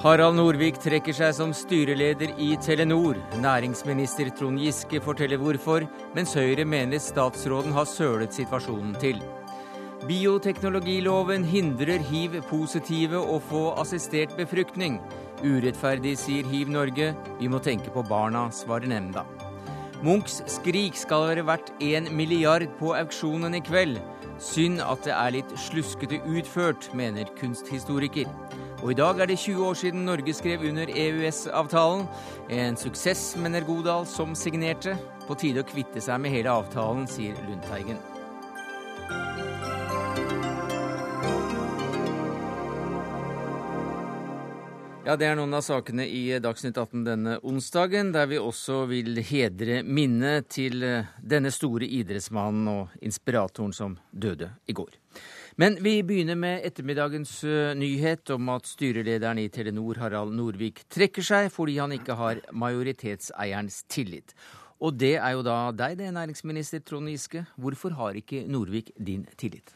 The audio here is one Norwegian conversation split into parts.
Harald Norvik trekker seg som styreleder i Telenor. Næringsminister Trond Giske forteller hvorfor, mens Høyre mener statsråden har sølet situasjonen til. Bioteknologiloven hindrer hiv-positive å få assistert befruktning. Urettferdig, sier Hiv Norge. Vi må tenke på barna, svarer nemnda. Munchs 'Skrik' skal være verdt én milliard på auksjonen i kveld. Synd at det er litt sluskete utført, mener kunsthistoriker. Og i dag er det 20 år siden Norge skrev under EØS-avtalen. En suksess, mener Godal, som signerte. På tide å kvitte seg med hele avtalen, sier Lundteigen. Ja, Det er noen av sakene i Dagsnytt 18 denne onsdagen, der vi også vil hedre minnet til denne store idrettsmannen og inspiratoren som døde i går. Men vi begynner med ettermiddagens nyhet om at styrelederen i Telenor, Harald Norvik, trekker seg fordi han ikke har majoritetseierens tillit. Og det er jo da deg, det, næringsminister Trond Giske. Hvorfor har ikke Norvik din tillit?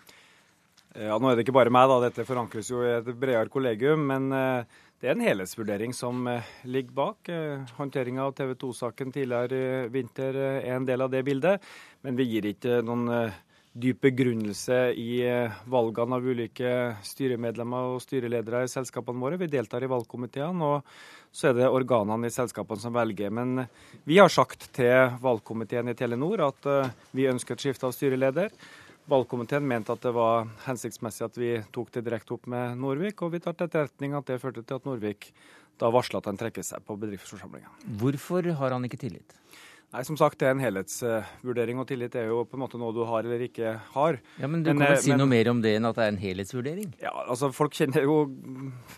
Ja, Nå er det ikke bare meg, da. Dette forankres jo i et bredere kollegium. Men det er en helhetsvurdering som ligger bak. Håndteringa av TV 2-saken tidligere i vinter er en del av det bildet. Men vi gir ikke noen dyp begrunnelse i eh, valgene av ulike styremedlemmer og styreledere i selskapene våre. Vi deltar i valgkomiteene, og så er det organene i selskapene som velger. Men vi har sagt til valgkomiteen i Telenor at eh, vi ønsker et skifte av styreleder. Valgkomiteen mente at det var hensiktsmessig at vi tok det direkte opp med Norvik, og vi tar til etterretning at det førte til at Norvik da varsla at han trekker seg på bedriftsforsamlinga. Hvorfor har han ikke tillit? Nei, som sagt, det er en helhetsvurdering, og tillit er jo på en måte noe du har eller ikke har. Ja, Men du men, kan vel eh, si men, noe mer om det enn at det er en helhetsvurdering? Ja, altså Folk kjenner jo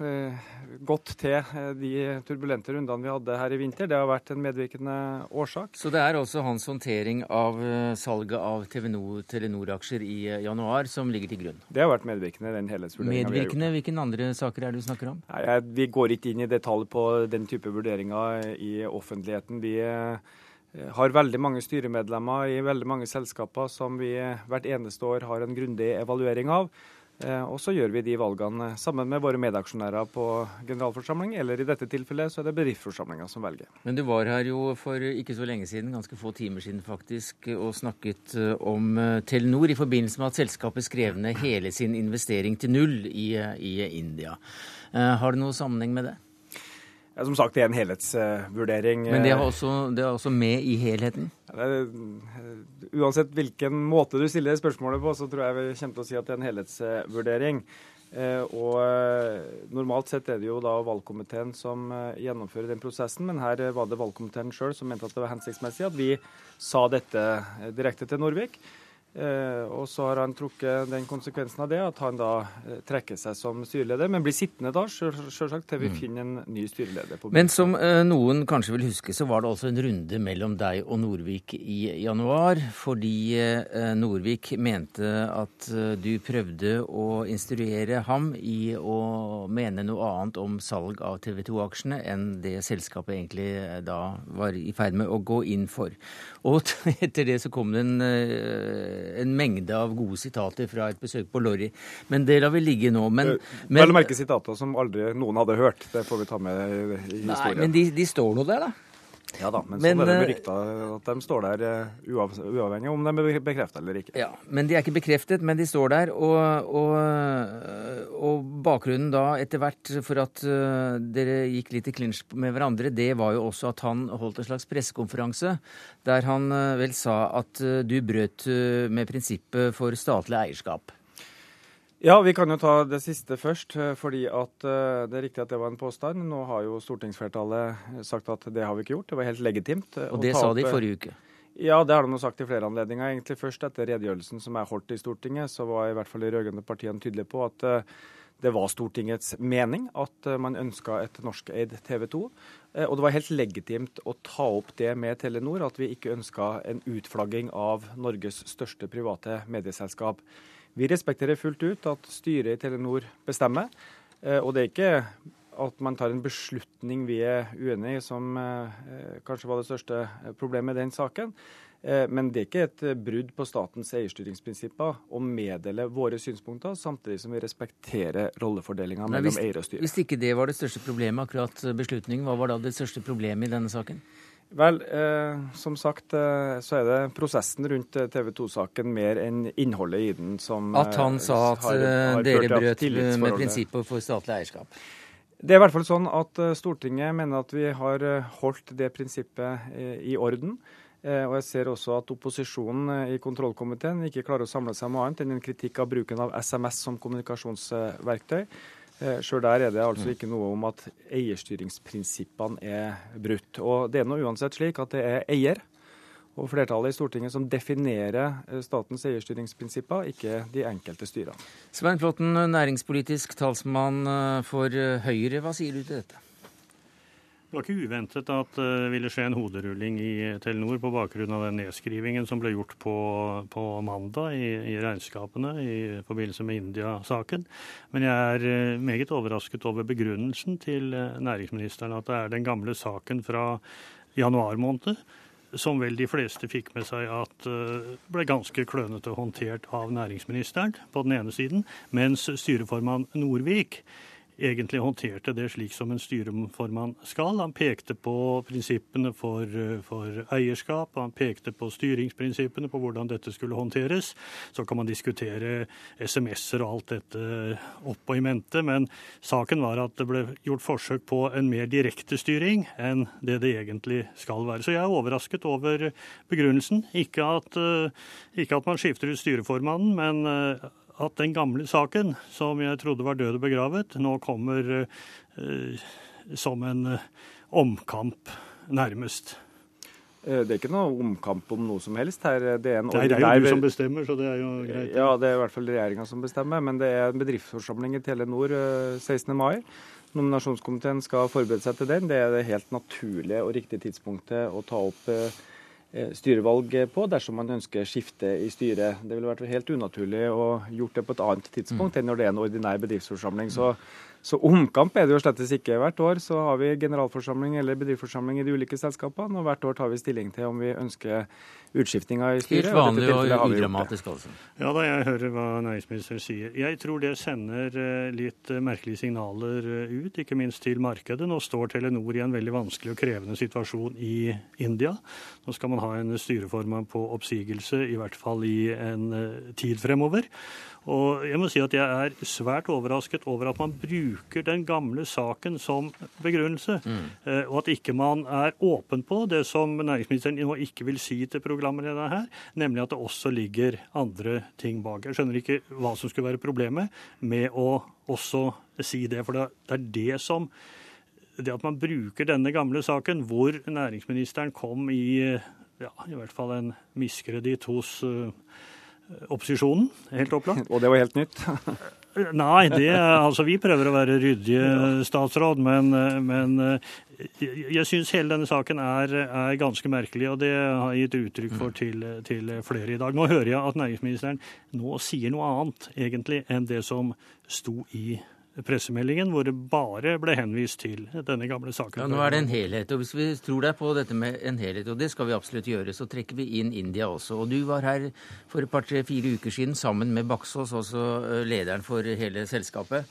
eh, godt til eh, de turbulente rundene vi hadde her i vinter. Det har vært en medvirkende årsak. Så det er også hans håndtering av salget av Telenor-aksjer i januar som ligger til grunn? Det har vært medvirkende, den helhetsvurderinga Medvirkende? Hvilke andre saker er det du snakker om? Nei, Vi går ikke inn i detalj på den type vurderinger i offentligheten. Vi Eh, har veldig mange styremedlemmer i veldig mange selskaper som vi hvert eneste år har en grundig evaluering av. Eh, og så gjør vi de valgene sammen med våre medaksjonærer på generalforsamling, eller i dette tilfellet så er det bedriftsforsamlinga som velger. Men du var her jo for ikke så lenge siden, ganske få timer siden faktisk, og snakket eh, om Telenor i forbindelse med at selskapet skrev ned hele sin investering til null i, i India. Har det noe sammenheng med det? Ja, som sagt, det er en helhetsvurdering. Men det er, også, det er også med i helheten? Er, uansett hvilken måte du stiller spørsmålet på, så tror jeg vi kommer til å si at det er en helhetsvurdering. Eh, og eh, Normalt sett er det jo da valgkomiteen som eh, gjennomfører den prosessen, men her var det valgkomiteen sjøl som mente at det var hensiktsmessig at vi sa dette direkte til Norvik. Eh, og så har han trukket den konsekvensen av det, at han da eh, trekker seg som styreleder, men blir sittende da, selvsagt, til vi mm. finner en ny styreleder. men som eh, noen kanskje vil huske, så var det altså en runde mellom deg og Norvik i januar, fordi Norvik mente at du prøvde å instruere ham i å mene noe annet om salg av TV 2-aksjene enn det selskapet egentlig da var i ferd med å gå inn for. Og etter det så kom det en en mengde av gode sitater fra et besøk på Lorry. Men det lar vi ligge nå. Men, men Vel å merke sitater som aldri noen hadde hørt. Det får vi ta med i historien. Nei, men de, de står nå der, da. Ja da, men, men sånn er det med rykta at de står der eh, uavhengig om de er bekreftet eller ikke. Ja, Men de er ikke bekreftet, men de står der. Og, og, og bakgrunnen da etter hvert for at dere gikk litt i klinsj med hverandre, det var jo også at han holdt en slags pressekonferanse der han vel sa at du brøt med prinsippet for statlig eierskap. Ja, vi kan jo ta det siste først. Eh, fordi at eh, Det er riktig at det var en påstand. Nå har jo stortingsflertallet sagt at det har vi ikke gjort. Det var helt legitimt. Eh, Og det sa de i forrige uke? Ja, det har de sagt i flere anledninger. Egentlig Først etter redegjørelsen som er holdt i Stortinget, så var i hvert fall de rød-grønne partiene tydelige på at det var Stortingets mening at man ønska et norskeid TV 2. Og det var helt legitimt å ta opp det med Telenor, at vi ikke ønska en utflagging av Norges største private medieselskap. Vi respekterer fullt ut at styret i Telenor bestemmer. Eh, og det er ikke at man tar en beslutning vi er uenig i, som eh, kanskje var det største problemet i den saken. Eh, men det er ikke et brudd på statens eierstyringsprinsipper å meddele våre synspunkter, samtidig som vi respekterer rollefordelinga mellom eier og styre. Hvis ikke det var det største problemet, akkurat beslutningen, hva var da det største problemet i denne saken? Vel, eh, som sagt eh, så er det prosessen rundt eh, TV 2-saken mer enn innholdet i den som At han sa at har, har dere brøt med prinsippet for statlig eierskap? Det er i hvert fall sånn at Stortinget mener at vi har holdt det prinsippet i orden. Og jeg ser også at opposisjonen i kontrollkomiteen ikke klarer å samle seg om annet enn en kritikk av bruken av SMS som kommunikasjonsverktøy. Eh, Sjøl der er det altså ikke noe om at eierstyringsprinsippene er brutt. Og Det er nå uansett slik at det er eier og flertallet i Stortinget som definerer eh, statens eierstyringsprinsipper, ikke de enkelte styrene. Svein Flåtten, næringspolitisk talsmann eh, for Høyre, hva sier du til dette? Det var ikke uventet at det ville skje en hoderulling i Telenor på bakgrunn av den nedskrivingen som ble gjort på, på mandag i, i, regnskapene i forbindelse med India-saken. Men jeg er eh, meget overrasket over begrunnelsen til eh, næringsministeren, at det er den gamle saken fra januar måned som vel de fleste fikk med seg at eh, ble ganske klønete håndtert av næringsministeren på den ene siden, mens styreformann Norvik egentlig håndterte det slik som en styreformann skal. Han pekte på prinsippene for, for, eierskap, han pekte på styringsprinsippene, på hvordan dette skulle håndteres. Så kan man diskutere SMS-er og alt dette opp og i mente, men saken var at det ble gjort forsøk på en mer direkte styring enn det det egentlig skal være. Så jeg er overrasket over begrunnelsen. Ikke at, ikke at man skifter ut styreformannen, men at den gamle saken, som jeg trodde var død og begravet, nå kommer eh, som en eh, omkamp, nærmest. Eh, det er ikke noe omkamp om noe som helst her. Det er, Nei, det er jo du som bestemmer, så det er jo greit. Ja, det er i hvert fall regjeringa som bestemmer. Men det er en bedriftsforsamling i Telenor 16. Eh, mai. Nominasjonskomiteen skal forberede seg til den. Det er det helt naturlige og riktige tidspunktet å ta opp Eh, styrevalg på dersom man ønsker skifte i styret. Det ville vært helt unaturlig å gjort det på et annet tidspunkt enn når det er en ordinær bedriftsforsamling. Så så omkamp er det jo slett ikke. Hvert år så har vi generalforsamling eller bedriftsforsamling i de ulike selskapene, og hvert år tar vi stilling til om vi ønsker utskiftinga i styret. Helt vanlig og, og udramatisk, altså. Ja da, jeg hører hva næringsministeren sier. Jeg tror det sender eh, litt eh, merkelige signaler eh, ut, ikke minst til markedet. Nå står Telenor i en veldig vanskelig og krevende situasjon i India. Nå skal man ha en styreformann på oppsigelse, i hvert fall i en tid fremover. Og jeg må si at jeg er svært overrasket over at man bruker den gamle saken som begrunnelse, mm. Eh, og at ikke man er åpen på det som næringsministeren nå ikke vil si til programlederen her, nemlig at det også ligger andre ting bak. Jeg skjønner ikke hva som skulle være problemet med å også si det, for det er det som det at man bruker denne gamle saken, hvor næringsministeren kom i ja, i hvert fall en miskreditt hos uh, opposisjonen, helt opplagt. Og det var helt nytt? Nei, det, altså vi prøver å være ryddige, statsråd, men, men jeg syns hele denne saken er, er, ganske merkelig, og det har jeg gitt uttrykk for til, til, flere i dag. Nå hører jeg at næringsministeren nå sier noe annet egentlig enn det som sto i pressemeldingen hvor det bare ble henvist til denne gamle saken. Ja, Nå er det en helhet. og Hvis vi tror deg på dette med en helhet, og det skal vi absolutt gjøre, så trekker vi inn India også. Og Du var her for et par-tre fire uker siden sammen med Baksås, også eh, lederen for hele selskapet.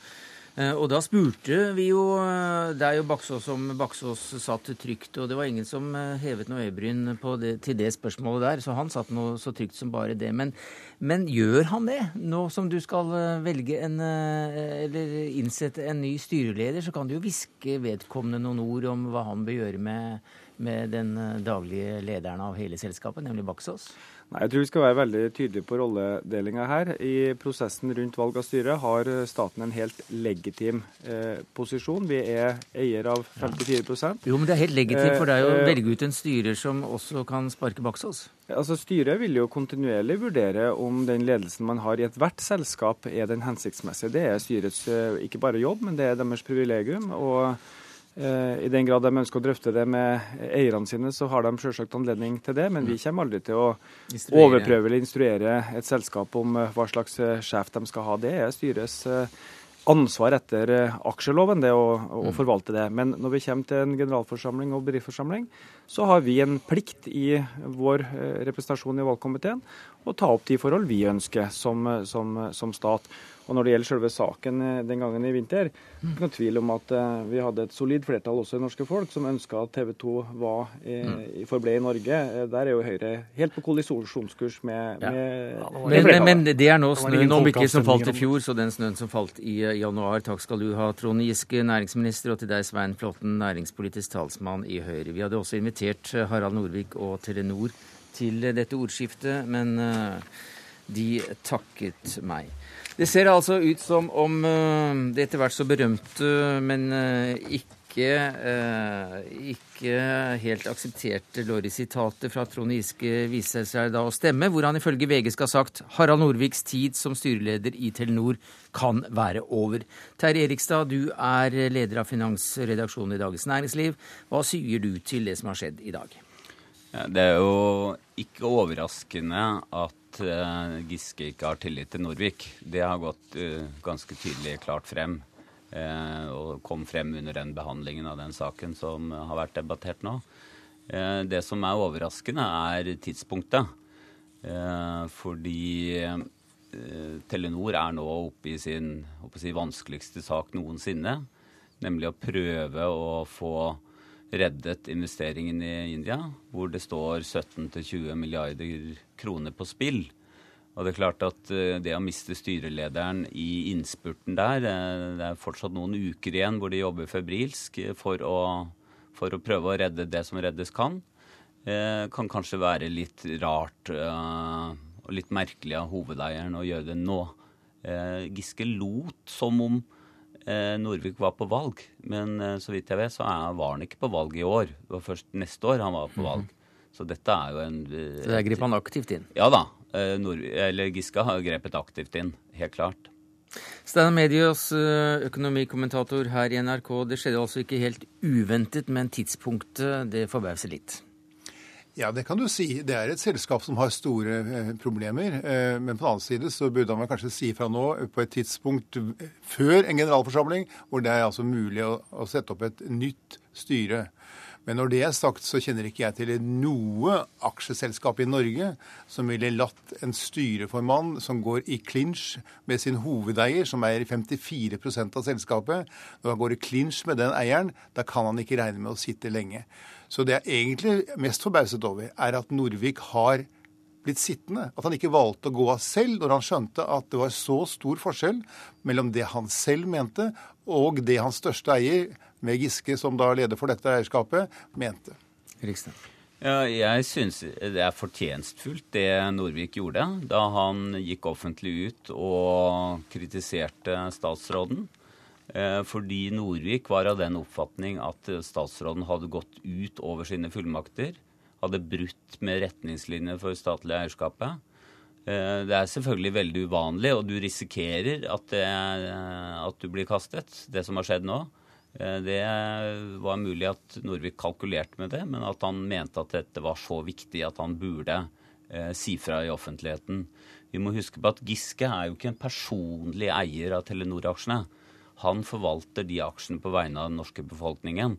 Eh, og da spurte vi jo deg Det er Baksås som Baksås satt trygt, og det var ingen som eh, hevet noe øyebryn det, til det spørsmålet der, så han satt noe så trygt som bare det. Men, men, gjør han det? Nå som du skal velge en Eller innsette en ny styreleder, så kan du jo hviske vedkommende noen ord om hva han bør gjøre med, med den daglige lederen av hele selskapet, nemlig Baksås? Nei, Jeg tror vi skal være veldig tydelige på rolledelinga her. I prosessen rundt valg av styre har staten en helt legitim eh, posisjon. Vi er eier av 54% Jo, men det er helt legitimt for deg å eh, velge ut en styrer som også kan sparke Baksås? Altså, Styret vil jo kontinuerlig vurdere om den ledelsen man har i ethvert selskap er den hensiktsmessige. Det er styrets eh, ikke bare jobb, men det er deres privilegium. og Eh, I den grad de ønsker å drøfte det med eierne sine, så har de selvsagt anledning til det. Men vi mm. kommer aldri til å overprøve eller instruere et selskap om eh, hva slags eh, sjef de skal ha. Det er styrets ansvar etter aksjeloven, det å, å, mm. forvalte det. Men når vi kommer til en generalforsamling og bedriftsforsamling, så har vi en plikt i vår representasjon i valgkomiteen å ta opp de forhold vi ønsker som, som, som stat. Og Når det gjelder selve saken eh, den gangen i vinter, ikke noe tvil om at uh, vi hadde et solid flertall også i norske folk som ønska at TV 2 var, mm. forble i Norge. Eh, der er jo Høyre helt på kollisjonskurs med, ja. med, med men, men, det er nå snøen om ikke som falt i fjor, så den snøen som falt i januar. Takk skal du ha, Trond Giske, næringsminister, og til deg, Svein Flåtten, næringspolitisk talsmann i Høyre. Vi hadde også invitert Harald Norvik og Telenor til dette ordskiftet, men uh, de takket meg. Det ser altså ut som om eh, det etter hvert så berømte, men eh, ikke, eh, ikke helt aksepterte Lorry-sitatet fra Trond Giske viser seg da å stemme, hvor han ifølge VG skal ha sagt Harald Norviks tid som styreleder i Telenor kan være over. Terje Erikstad, du er leder av finansredaksjonen i Dagens Næringsliv. Hva sier du til det som har skjedd i dag? Det er jo ikke overraskende at uh, Giske ikke har tillit til Norvik. Det har gått uh, ganske tydelig klart frem. Uh, og kom frem under den behandlingen av den saken som har vært debattert nå. det som er overraskende, er tidspunktet. fordi Telenor er nå oppe i sin si, vanskeligste sak noensinne. Nemlig å prøve å få reddet investeringen i India, hvor det står 17-20 milliarder kroner på spill. Og det er klart at eh, det å miste styrelederen i innspurten der eh, Det er fortsatt noen uker igjen hvor de jobber febrilsk for å, for å prøve å redde det som reddes kan. Det kan kanskje være litt rart og litt merkelig av hovedeieren å gjøre det nå. Giske lot som om Eh, Norvik var på valg, men eh, så vidt jeg vet, så var han ikke på valg i år. Det var først neste år han var på valg. Mhm. Så dette er jo en eh, Så der grep han aktivt inn? Ja da. Norvik, eller Giske har grepet aktivt inn. Helt klart. Steinar Medios økonomikommentator her i NRK. Det skjedde altså ikke helt uventet, men tidspunktet det forbauser litt. Ja, det kan du si. Det er et selskap som har store eh, problemer. Eh, men på den annen side så burde han kanskje si fra nå på et tidspunkt før en generalforsamling, hvor det er altså mulig å, å sette opp et nytt styre. Men når det er sagt, så kjenner ikke jeg til noe aksjeselskap i Norge som ville latt en styreformann som går i klinsj med sin hovedeier, som eier 54% av selskapet, når han går i klinsj med den eieren, da kan han ikke regne med å sitte lenge. Så det jeg egentlig mest forbauset over, er at Norvik har blitt sittende. At han ikke valgte å gå av selv når han skjønte at det var så stor forskjell mellom det han selv mente, og det hans største eier, med Giske som da leder for dette eierskapet, mente. Rikstad. Ja, jeg syns det er fortjenstfullt det Norvik gjorde da han gikk offentlig ut og kritiserte statsråden. Eh, fordi Norvik var av den oppfatning at statsråden hadde gått ut over sine fullmakter. Hadde brutt med retningslinjer for statlig eierskapet. Eh, det er selvfølgelig veldig uvanlig, og du risikerer at, det, at du blir kastet. Det som har skjedd nå. Eh, det var mulig at Norvik kalkulerte med det, men at han mente at dette var så viktig at han burde si fra i offentligheten. Vi må huske på at Giske er jo ikke en personlig eier av Telenor-aksjene. Han forvalter de aksjene på vegne av den norske befolkningen.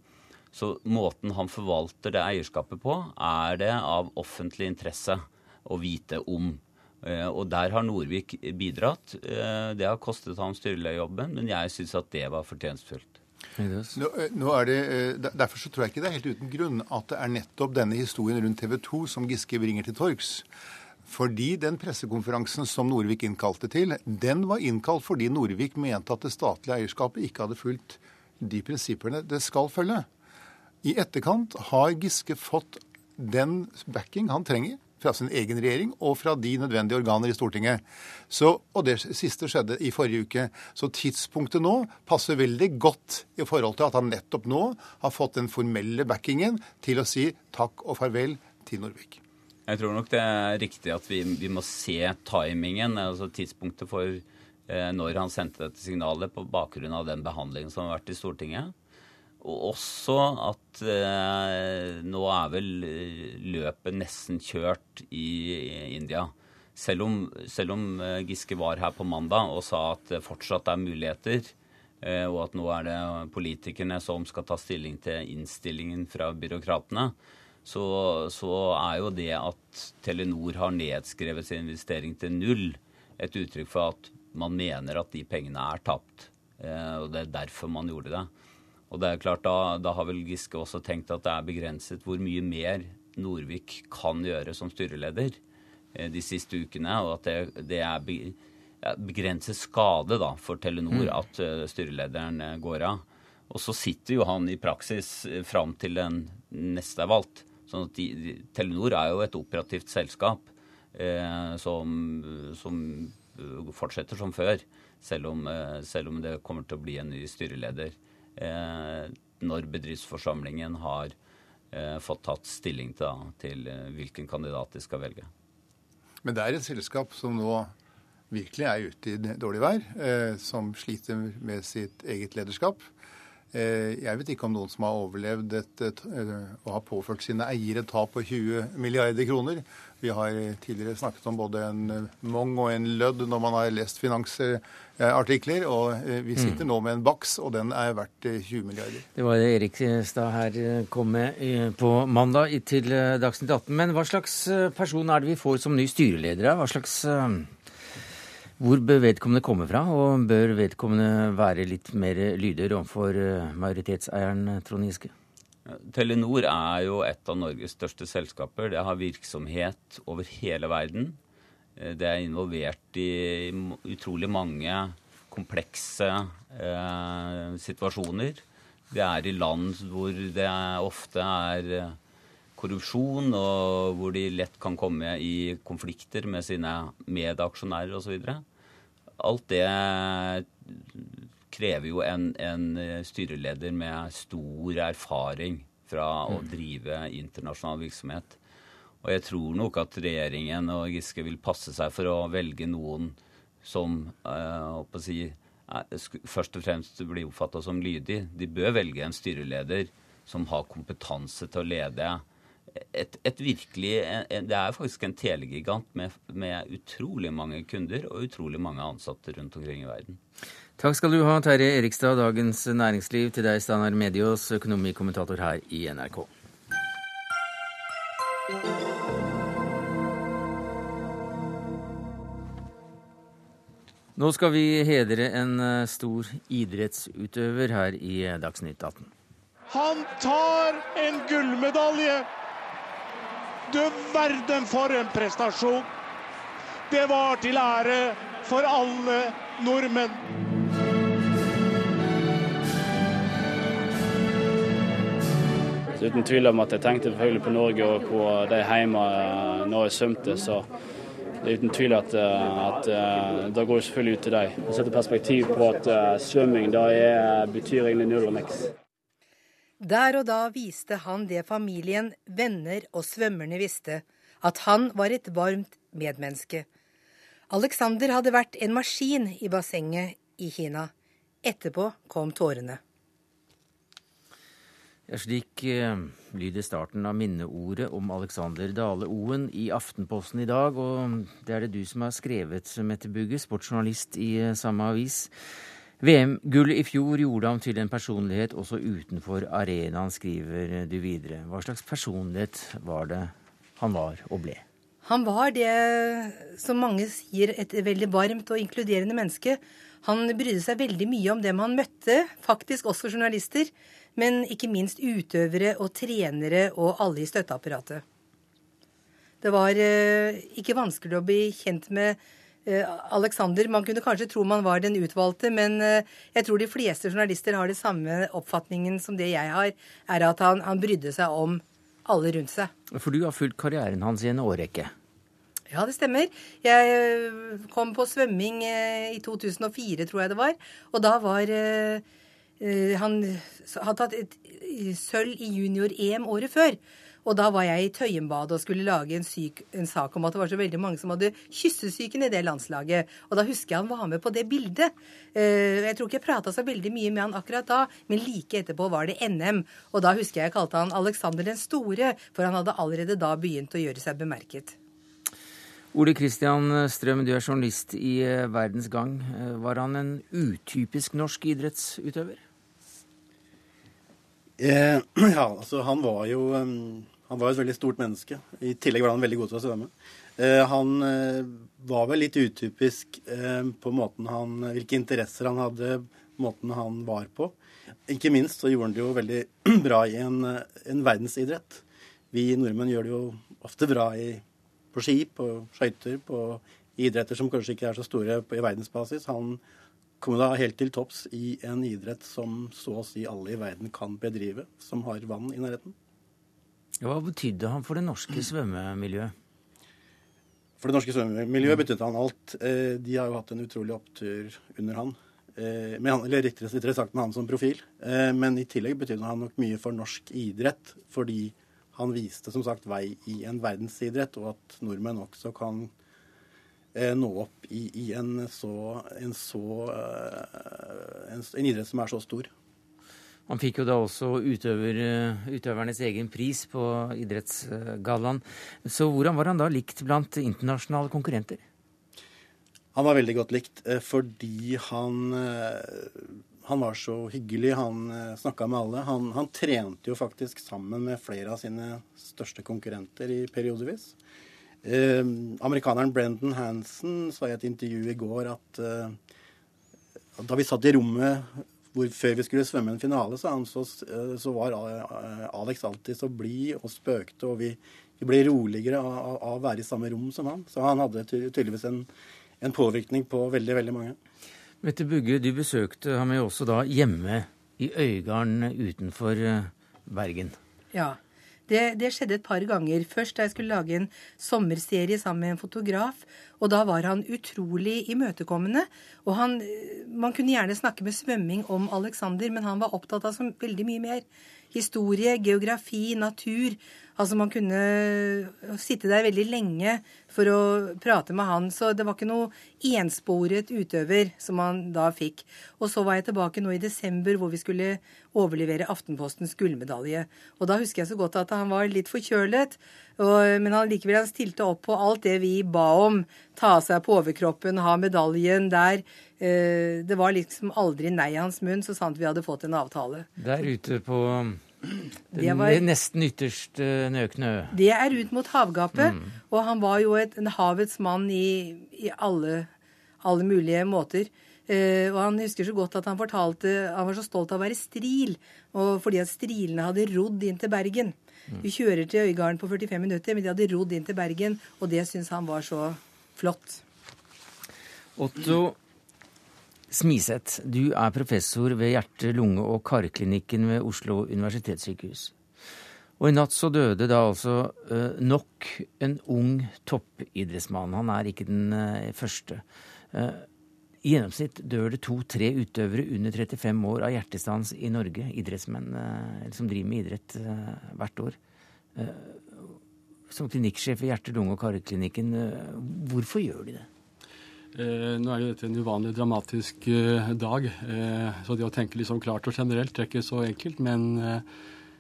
Så måten han forvalter det eierskapet på, er det av offentlig interesse å vite om. Eh, og der har Norvik bidratt. Eh, det har kostet ham styrelederjobben, men jeg syns at det var fortjenstfullt. Nå, eh, nå det, derfor så tror jeg ikke det er helt uten grunn at det er nettopp denne historien rundt TV 2 som Giske bringer til torgs. Fordi den pressekonferansen som Norvik innkalte til, den var innkalt fordi Norvik mente at det statlige eierskapet ikke hadde fulgt de prinsippene det skal følge. I etterkant har Giske fått den backing han trenger fra sin egen regjering og fra de nødvendige organer i Stortinget. Så, og det siste skjedde i forrige uke. Så tidspunktet nå passer veldig godt i forhold til at han nettopp nå har fått den formelle backingen til å si takk og farvel til Norvik. Jeg tror nok det er riktig at vi, vi må se timingen, altså tidspunktet for eh, når han sendte dette signalet, på bakgrunn av den behandlingen som har vært i Stortinget. Og også at eh, nå er vel løpet nesten kjørt i, i India. Selv om, selv om, eh, Giske var her på mandag og sa at det fortsatt er muligheter og at nå er det politikerne som skal ta stilling til innstillingen fra byråkratene, så, så er jo det at Telenor har nedskrevet sin investering til null, et uttrykk for at man mener at de pengene er tapt. Og det er derfor man gjorde det. Og det er klart, da, da har vel Giske også tenkt at det er begrenset hvor mye mer Norvik kan gjøre som styreleder eh, de siste ukene, og at det, det er begrenset skade da, for Telenor mm. at uh, styrelederen uh, går av. Og så sitter jo han i praksis uh, fram til den neste er valgt. Sånn de, de, Telenor er jo et operativt selskap som, som fortsetter som før, selv om, selv om, det kommer til å bli en ny styreleder når bedriftsforsamlingen har eh, fått tatt stilling til, da, til eh, hvilken kandidat de skal velge. Men det er et selskap som nå virkelig er ute i dårlig vær, eh, som sliter med sitt eget lederskap. Eh, jeg vet ikke om noen som har overlevd et, et, et, og har påført sine eiere tap på 20 milliarder kroner. Vi har tidligere snakket om både en Mong og en Lødd når man har lest finansartikler. Og eh, vi sitter mm. nå med en Baks, og den er verdt 20 eh, milliarder. Det var det Erik Stad her eh, kom med på mandag til Dagsnytt 18. Men hva slags person er det vi får som ny styreleder? Hva slags hvor bør vedkommende komme fra, og bør vedkommende være litt mer lyder overfor majoritetseieren Trond Giske? Telenor er jo et av Norges største selskaper. Det har virksomhet over hele verden. Eh, det er involvert i utrolig mange komplekse eh, situasjoner. Det er i land hvor det ofte er eh, korrupsjon, og hvor de lett kan komme i konflikter med sine medaksjonærer osv. Alt det krever jo en, en, eh, styreleder med stor erfaring fra å mm. drive internasjonal virksomhet. Og jeg tror nok at regjeringen og Giske vil passe seg for å velge noen som uh, si, først og fremst blir oppfatta som lydig. De bør velge en styreleder som har kompetanse til å lede et, et virkelig Det er faktisk en telegigant med, med utrolig mange kunder og utrolig mange ansatte rundt omkring i verden. Takk skal du ha, Terje Erikstad, Dagens Næringsliv. Til deg, Steinar Medios, økonomikommentator her i NRK. Nå skal vi hedre en eh, stor idrettsutøver her i Dagsnytt 18. Han tar en gullmedalje! Du verden for en prestasjon! Det var til ære for alle nordmenn. Uten tvil om at jeg tenkte selvfølgelig på Norge og på de hjemme eh, når jeg svømte. Så det er uten tvil at, at, at eh, da går selvfølgelig ut til dem. Og setter perspektiv på at svømming da er, betyr egentlig null og niks. Der og da viste han det familien, venner og svømmerne visste, at han var et varmt medmenneske. Alexander hadde vært en maskin i bassenget i Kina. Etterpå kom tårene. Ja, slik eh, lyder starten av minneordet om Alexander Dale Oen i Aftenposten i dag. Og det er det du som har skrevet, Mette Bugge, sportsjournalist i eh, samme avis. VM-gullet i fjor gjorde ham til en personlighet også utenfor arenaen, skriver du videre. Hva slags personlighet var det han var og ble? Han var det som mange sier, et veldig varmt og inkluderende menneske. Han brydde seg veldig mye om dem han møtte, faktisk også journalister men ikke minst utøvere og trenere og alle i støtteapparatet. Det var eh, ikke vanskelig å bli kjent med Alexander. Man kunne kanskje tro man var den utvalgte, men eh, jeg tror de fleste journalister har det samme oppfatningen som det jeg har, er at han, han brydde seg om alle rundt seg. For du har fulgt karrieren hans i en årrekke? Ja, det stemmer. Jeg eh, kom på svømming eh, i 2004, tror jeg det var. Og da var eh, Eh, han hadde tatt et sølv i junior-EM året før. Og da var jeg i Tøyenbadet og skulle lage en, syk, en, sak om at det var så veldig mange som hadde kyssesyken i det landslaget. Og da husker jeg han var med på det bildet. Eh, jeg tror ikke jeg prata så veldig mye med han akkurat da, men like etterpå var det NM. Og da husker jeg jeg kalte han Alexander den store, for han hadde allerede da begynt å gjøre seg bemerket. Ole Kristian Strøm, du er journalist i Verdens Gang. Var han en utypisk norsk idrettsutøver? Eh, ja, altså han var jo Han var et veldig stort menneske. I tillegg var han veldig god til å svømme. Eh, han eh, var vel litt utypisk eh, på måten han Hvilke interesser han hadde, måten han var på. Ikke minst så gjorde han det jo veldig bra i en, en verdensidrett. Vi nordmenn gjør det jo ofte bra i, på ski, på skøyter, på idretter som kanskje ikke er så store på, i verdensbasis. Han kom da helt til topps i en idrett som så å si alle i verden kan bedrive, som har vann i nærheten. Hva betydde han for det norske svømmemiljøet? For det norske svømmemiljøet betydde han alt. Eh, de har jo hatt en utrolig opptur under han. Eh, med han eller rettere sagt med han som profil. Eh, men i tillegg betydde han nok mye for norsk idrett, fordi han viste som sagt vei i en verdensidrett, og at nordmenn også kan nå opp i, i en, så, en, så en, en, idrett som er så stor. Han fikk jo da også utøver, eh, utøvernes egen pris på idrettsgallaen. Så hvordan var han da likt blant internasjonale konkurrenter? Han var veldig godt likt fordi han, han var så hyggelig. Han snakka med alle. Han, han, trente jo faktisk sammen med flere av sine største konkurrenter i periodevis. Eh, amerikaneren Brendan Hansen sa i et intervju i går at eh, da vi satt i rommet hvor, før vi skulle svømme en finale, så, så, eh, så, var eh, Alex alltid så blid og spøkte, og vi, vi ble roligere av, av, å være i samme rom som han. Så han hadde tydeligvis en, en påvirkning på veldig, veldig mange. Mette Bugge, du besøkte ham jo også da hjemme i Øygarden utenfor eh, Bergen. Ja. Det, det, skjedde et par ganger. Først da jeg skulle lage en sommerserie sammen med en fotograf. Og da var han utrolig imøtekommende. Og han, man kunne gjerne snakke med svømming om Alexander, men han var opptatt av så veldig mye mer. Historie, geografi, natur. Altså man kunne sitte der veldig lenge for å prate med han. Så det var ikke noe ensporet utøver som han da fikk. Og så var jeg tilbake nå i desember hvor vi skulle overlevere Aftenpostens gullmedalje. Og da husker jeg så godt at han var litt forkjølet, og, men han likevel han stilte opp på alt det vi ba om. Ta av seg på overkroppen, ha medaljen der. Eh, det var liksom aldri nei i hans munn, så sant vi hadde fått en avtale. Der ute på det var, nesten ytterst Nøknø. Det er ut mot havgapet. Mm. Og han var jo et, en havets mann i, i alle, alle, mulige måter. Eh, og han husker så godt at han fortalte Han var så stolt av å være stril. Og fordi at strilene hadde rodd inn til Bergen. Mm. Du kjører til Øygarden på 45 minutter, men de hadde rodd inn til Bergen. Og det syns han var så flott. Otto Smiseth, du er professor ved hjerte-, lunge- og karklinikken ved Oslo universitetssykehus. Og i natt så døde da altså uh, nok en ung toppidrettsmann. Han er ikke den uh, første. Uh, I gjennomsnitt dør det to-tre utøvere under 35 år av hjertestans i Norge. Idrettsmenn som driver med idrett hvert år. Som klinikksjef i hjerte-, lunge- og karklinikken, hvorfor gjør de det? Eh, nå er jo dette en uvanlig dramatisk eh, dag, eh, så det å tenke liksom klart og generelt er ikke så enkelt. Men eh,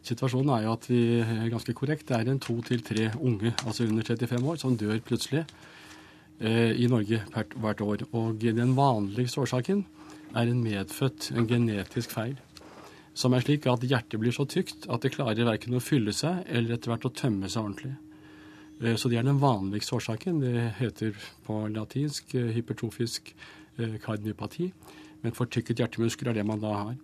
situasjonen er jo at vi er ganske korrekt. Det er en to til tre unge, altså under 35 år, som dør plutselig eh, i Norge hvert år. Og den vanligste årsaken er en medfødt, en genetisk feil. Som er slik at hjertet blir så tykt at det klarer verken å fylle seg eller etter hvert å tømme seg ordentlig. Eh, så det er den vanligste årsaken. Det heter på latinsk eh, hypertrofisk eh, kardiopati. Men fortykket hjertemuskel er det man da har.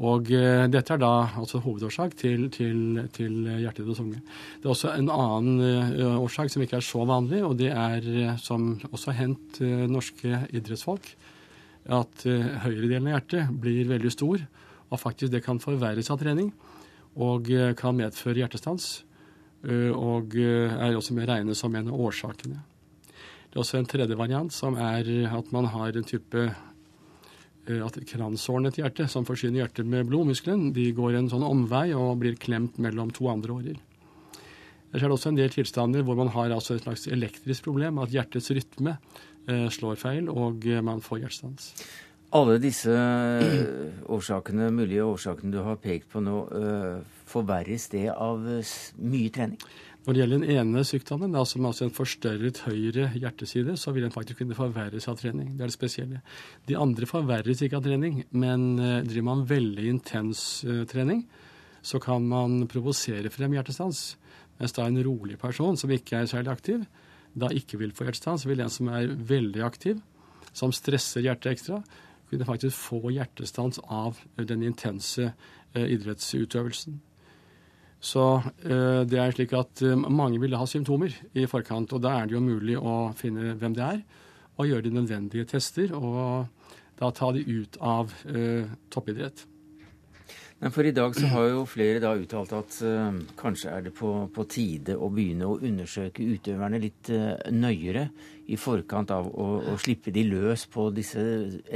Og dette er da altså hovedårsak til, til, til hjertedød unge. Det er også en annen årsak som ikke er så vanlig, og det er, som også har hendt norske idrettsfolk, at høyre delen av hjertet blir veldig stor, og faktisk det kan forverres av trening og kan medføre hjertestans. Eh, og eh, er også med regnet som en av årsakene. Det er også en tredje variant, som er at man har en type eh, at kransårene til hjertet, som forsyner hjertet med blodmuskelen, de går en sånn omvei og blir klemt mellom to andre årer. Det er også en del tilstander hvor man har altså et slags elektrisk problem, at hjertets rytme slår feil, og man får hjertestans. Alle disse årsakene, mulige årsakene du har pekt på nå, forverres det av mye trening? Når det gjelder den ene sykdommen, altså med en forstørret høyre hjerteside, så vil den faktisk kunne forverres av trening. Det er det spesielle. De andre forverres ikke av trening, men driver man veldig intens trening, så kan man provosere frem hjertestans. Mens da en rolig person som ikke er særlig aktiv, da ikke vil få hjertestans, vil en som er veldig aktiv, som stresser hjertet ekstra, kunne faktisk få hjertestans av den intense uh, idrettsutøvelsen. Så uh, det er slik at mange vil ha symptomer i forkant, og da er det jo mulig å finne hvem det er, og gjøre de nødvendige tester, og da ta de ut av toppidrett. Men for i dag så har jo flere da uttalt at uh, kanskje er det på, på, tide å begynne å undersøke utøverne litt uh, nøyere i forkant av å, å, slippe de løs på disse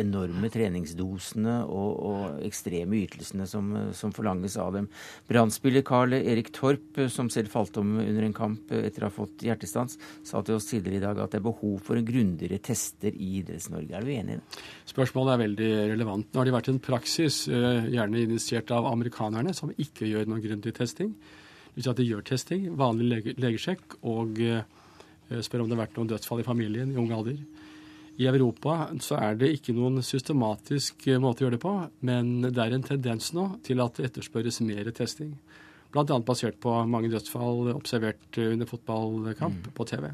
enorme treningsdosene og, og ekstreme ytelsene som, som, forlanges av dem. Brannspiller Carl Erik Torp, som selv falt om under en kamp etter å ha fått hjertestans, sa til oss tidligere i dag at det er behov for grundigere tester i Idretts-Norge. Er du enig i det? Spørsmålet er veldig relevant. Nå har det vært en praksis, eh, gjerne initiert av amerikanerne, som ikke gjør noen grundig testing. Hvis at de gjør testing, vanlig lege, legesjekk og eh, Eh, spør om det har vært noen dødsfall i familien i ung alder. I Europa så er det ikke noen systematisk eh, måte å gjøre det på, men det er en tendens nå til at det etterspørres mer testing. Bl.a. basert på mange dødsfall observert eh, under fotballkamp mm. på TV.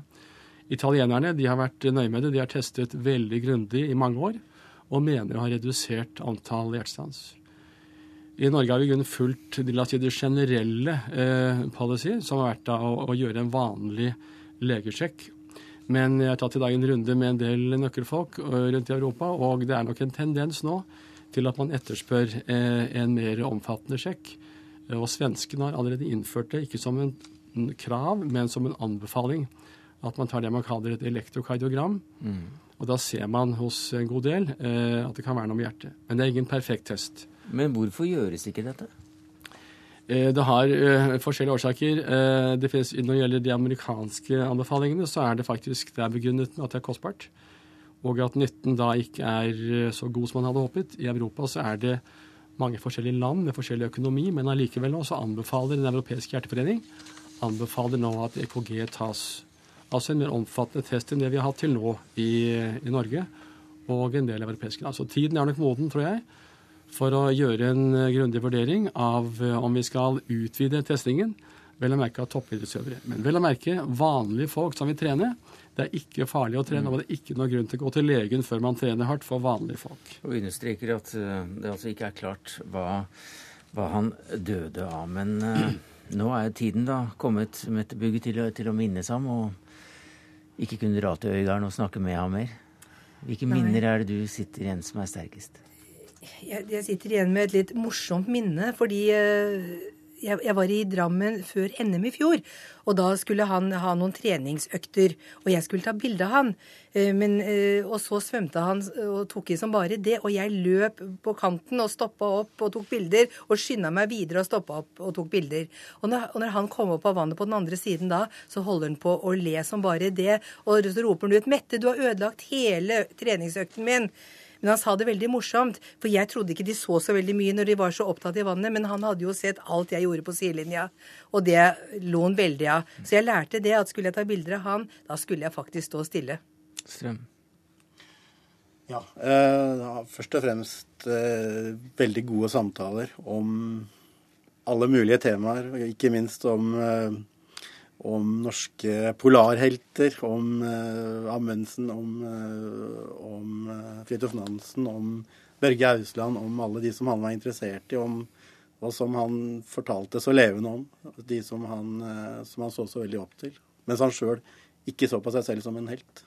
Italienerne de har vært nøye med det. De har testet veldig grundig i mange år og mener å ha redusert antall hjertestans. I Norge har vi kun fulgt de generelle eh, policy, som har vært da, å, å gjøre en vanlig legesjekk. Men jeg har tatt i dag en runde med en del nøkkelfolk øh, rundt i Europa, og det er nok en tendens nå til at man etterspør eh, en mer omfattende sjekk. Og svenskene har allerede innført det, ikke som en krav, men som en anbefaling. At man tar det man kaller et elektrokardiogram. Mm. Og da ser man hos en god del eh, at det kan være noe med hjertet. Men det er ingen perfekt test. Men hvorfor gjøres ikke dette? Eh, det har uh, forskjellige årsaker. Uh, det finnes, når det gjelder de amerikanske anbefalingene, så er det faktisk det er begrunnet med at det er kostbart. Og at nytten da ikke er så god som man hadde håpet. I Europa så er det mange forskjellige land med forskjellig økonomi, men allikevel nå så anbefaler Den europeiske hjerteforening anbefaler nå at EKG tas. Altså en mer omfattende test enn det vi har hatt til nå i, i Norge og en del europeiske land. Så tiden er nok moden, tror jeg for å gjøre en eh, grundig vurdering av eh, om vi skal utvide testingen. Vel å merke av toppidrettsøvere. Men vel å merke vanlige folk som vil trene. Det er ikke farlig å trene, mm. og det er ikke noen grunn til å gå til legen før man trener hardt for vanlige folk. Og understreker at eh, det altså ikke er klart hva, hva han døde av. Men uh, nå er tiden da kommet Mette Bugge til, til, å minnes ham, og ikke kunne dra til Øygarden og snakke med ham mer. Hvilke Nei. minner er det du sitter igjen som er sterkest? Jeg, jeg, sitter igjen med et litt morsomt minne, fordi eh, jeg, jeg, var i Drammen før NM i fjor. Og da skulle han ha noen treningsøkter, og jeg skulle ta bilde av han. Eh, men, eh, og så svømte han og tok i som bare det. Og jeg løp på kanten og stoppa opp og tok bilder. Og skynda meg videre og stoppa opp og tok bilder. Og når, og når, han kom opp av vannet på den andre siden da, så holder han på å le som bare det. Og så roper han ut 'Mette, du har ødelagt hele treningsøkten min'. Men han sa det veldig morsomt, for jeg trodde ikke de så så veldig mye når de var så opptatt i vannet, men han hadde jo sett alt jeg gjorde på sidelinja, og det lå han veldig av. Så jeg lærte det, at skulle jeg ta bilder av han, da skulle jeg faktisk stå stille. Strøm. Ja. Eh, først og fremst eh, veldig gode samtaler om alle mulige temaer, ikke minst om eh, om norske polarhelter, om uh, Amundsen, om, uh, om uh, Fridtjof Nansen, om Børge Ausland, om alle de som han var interessert i, om, og som han fortalte så levende om. De som han, uh, som han så så veldig opp til. Mens han sjøl ikke så på seg selv som en helt.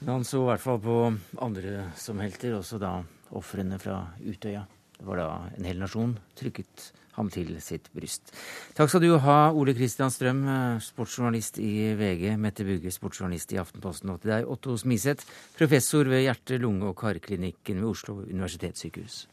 Men Han så i hvert fall på andre som helter, også da ofrene fra Utøya. Det var da en hel nasjon trykket ham til sitt bryst. Takk skal du ha, Ole Kristian Strøm, sportsjournalist i VG, Mette Bugge, sportsjournalist i Aftenposten, og til deg, Otto Smiseth, professor ved hjerte-, lunge- og karklinikken ved Oslo universitetssykehus.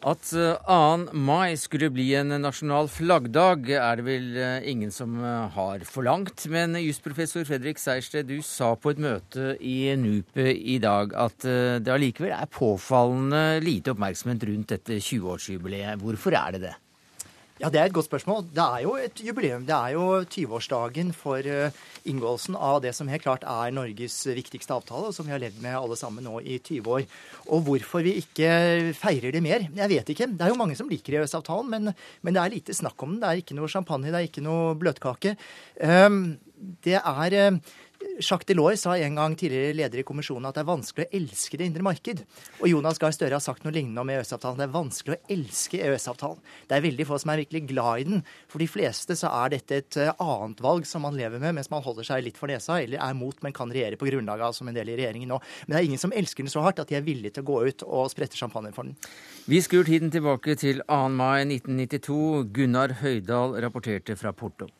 At 2. Eh, mai skulle bli en nasjonal flaggdag, er det vel eh, ingen som eh, har forlangt. Men jusprofessor Fredrik Sejersted, du sa på et møte i NUPE i dag at det allikevel er påfallende lite oppmerksomhet rundt dette 20-årsjubileet. Hvorfor er det det? Ja, Det er et godt spørsmål. Det er jo et jubileum. Det er jo 20-årsdagen for eh, inngåelsen av det som helt klart er Norges viktigste avtale, og som vi har levd med alle sammen nå i 20 år. Og hvorfor vi ikke feirer det mer, jeg vet ikke. Det er jo mange som liker EØS-avtalen, men, men, det er lite snakk om den. Det er ikke noe champagne, det er ikke noe bløtkake. Um, det er eh, Jacques Delors sa en gang tidligere leder i kommisjonen at det er vanskelig å elske det indre marked. Og Jonas Gahr Støre har sagt noe lignende om EØS-avtalen. Det er vanskelig å elske EØS-avtalen. Det er veldig få som er virkelig glad i den. For de fleste så er dette et eh, annet valg som man lever med mens man holder seg litt for nesa, eller er mot, men kan regjere på grunnlag av, som en del i regjeringen nå. Men det er ingen som elsker den så hardt at de er villige til å gå ut og sprette champagne for den. Vi skrur tiden tilbake til 2. mai 1992. Gunnar Høydal rapporterte fra Porto.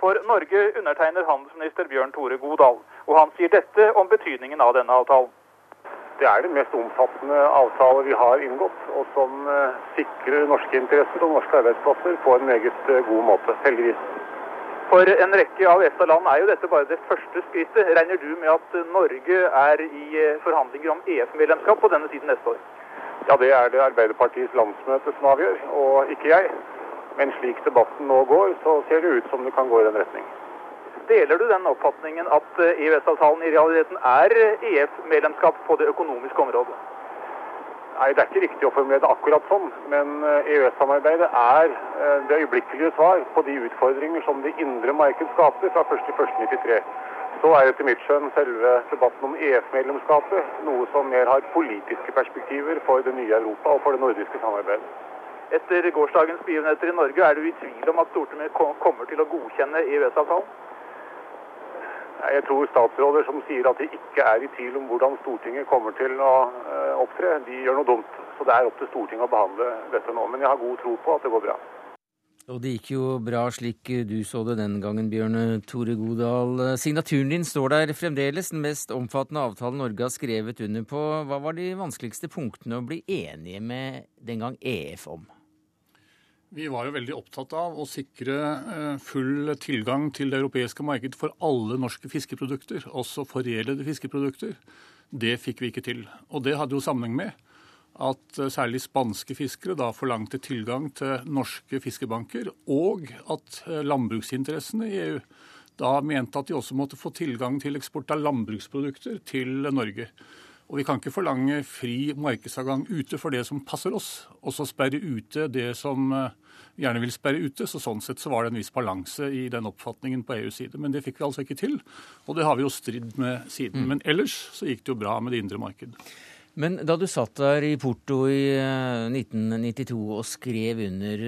For Norge undertegner handelsminister Bjørn Tore Godal, og han sier dette om betydningen av denne avtalen. Det er den mest omfattende avtale vi har inngått, og som eh, sikrer norske interesser og norske arbeidsplasser på en meget eh, god måte, heldigvis. For en rekke av EFTA-land er jo dette bare det første skrittet. Regner du med at Norge er i eh, forhandlinger om EF-medlemskap på denne tiden neste år? Ja, det er det Arbeiderpartiets landsmøte som avgjør, og ikke jeg. Men slik debatten nå går, så ser det ut som det kan gå i den retning. Deler du den oppfatningen at EØS-avtalen i realiteten er EF-medlemskap på det økonomiske området? Nei, Det er ikke riktig å formulere det akkurat sånn. Men EØS-samarbeidet er det øyeblikkelige svar på de utfordringer som det indre marked skaper fra 1.1.93. Så er etter mitt skjønn selve debatten om EF-medlemskapet noe som mer har politiske perspektiver for det nye Europa og for det nordiske samarbeidet. Etter gårsdagens begivenheter i Norge, er du i tvil om at Stortinget kommer til å godkjenne EØS-avtalen? Jeg tror statsråder som sier at de ikke er i tvil om hvordan Stortinget kommer til å eh, opptre, de gjør noe dumt. Så det er opp til Stortinget å behandle dette nå. Men jeg har god tro på at det går bra. Og det gikk jo bra slik du så det den gangen, Bjørn Tore Godal. Signaturen din står der fremdeles, den mest omfattende avtalen Norge har skrevet under på. Hva var de vanskeligste punktene å bli enige med den gang EF om? Vi var jo veldig opptatt av å sikre eh, full tilgang til det europeiske markedet for alle norske fiskeprodukter, også foredlede fiskeprodukter. Det fikk vi ikke til. Og det hadde jo sammenheng med at eh, særlig spanske fiskere da forlangte tilgang til norske fiskebanker, og at eh, landbruksinteressene i EU da mente at de også måtte få tilgang til eksport av landbruksprodukter til Norge. Og vi kan ikke forlange fri markedsadgang ute for det som passer oss, og så sperre ute det som vi gjerne vil sperre ute. Så sånn sett så var det en viss balanse i den oppfatningen på EUs side. Men det fikk vi altså ikke til, og det har vi jo stridd med siden. Mm. Men ellers så gikk det jo bra med det indre marked. Men da du satt der i Porto i 1992 eh, og skrev under,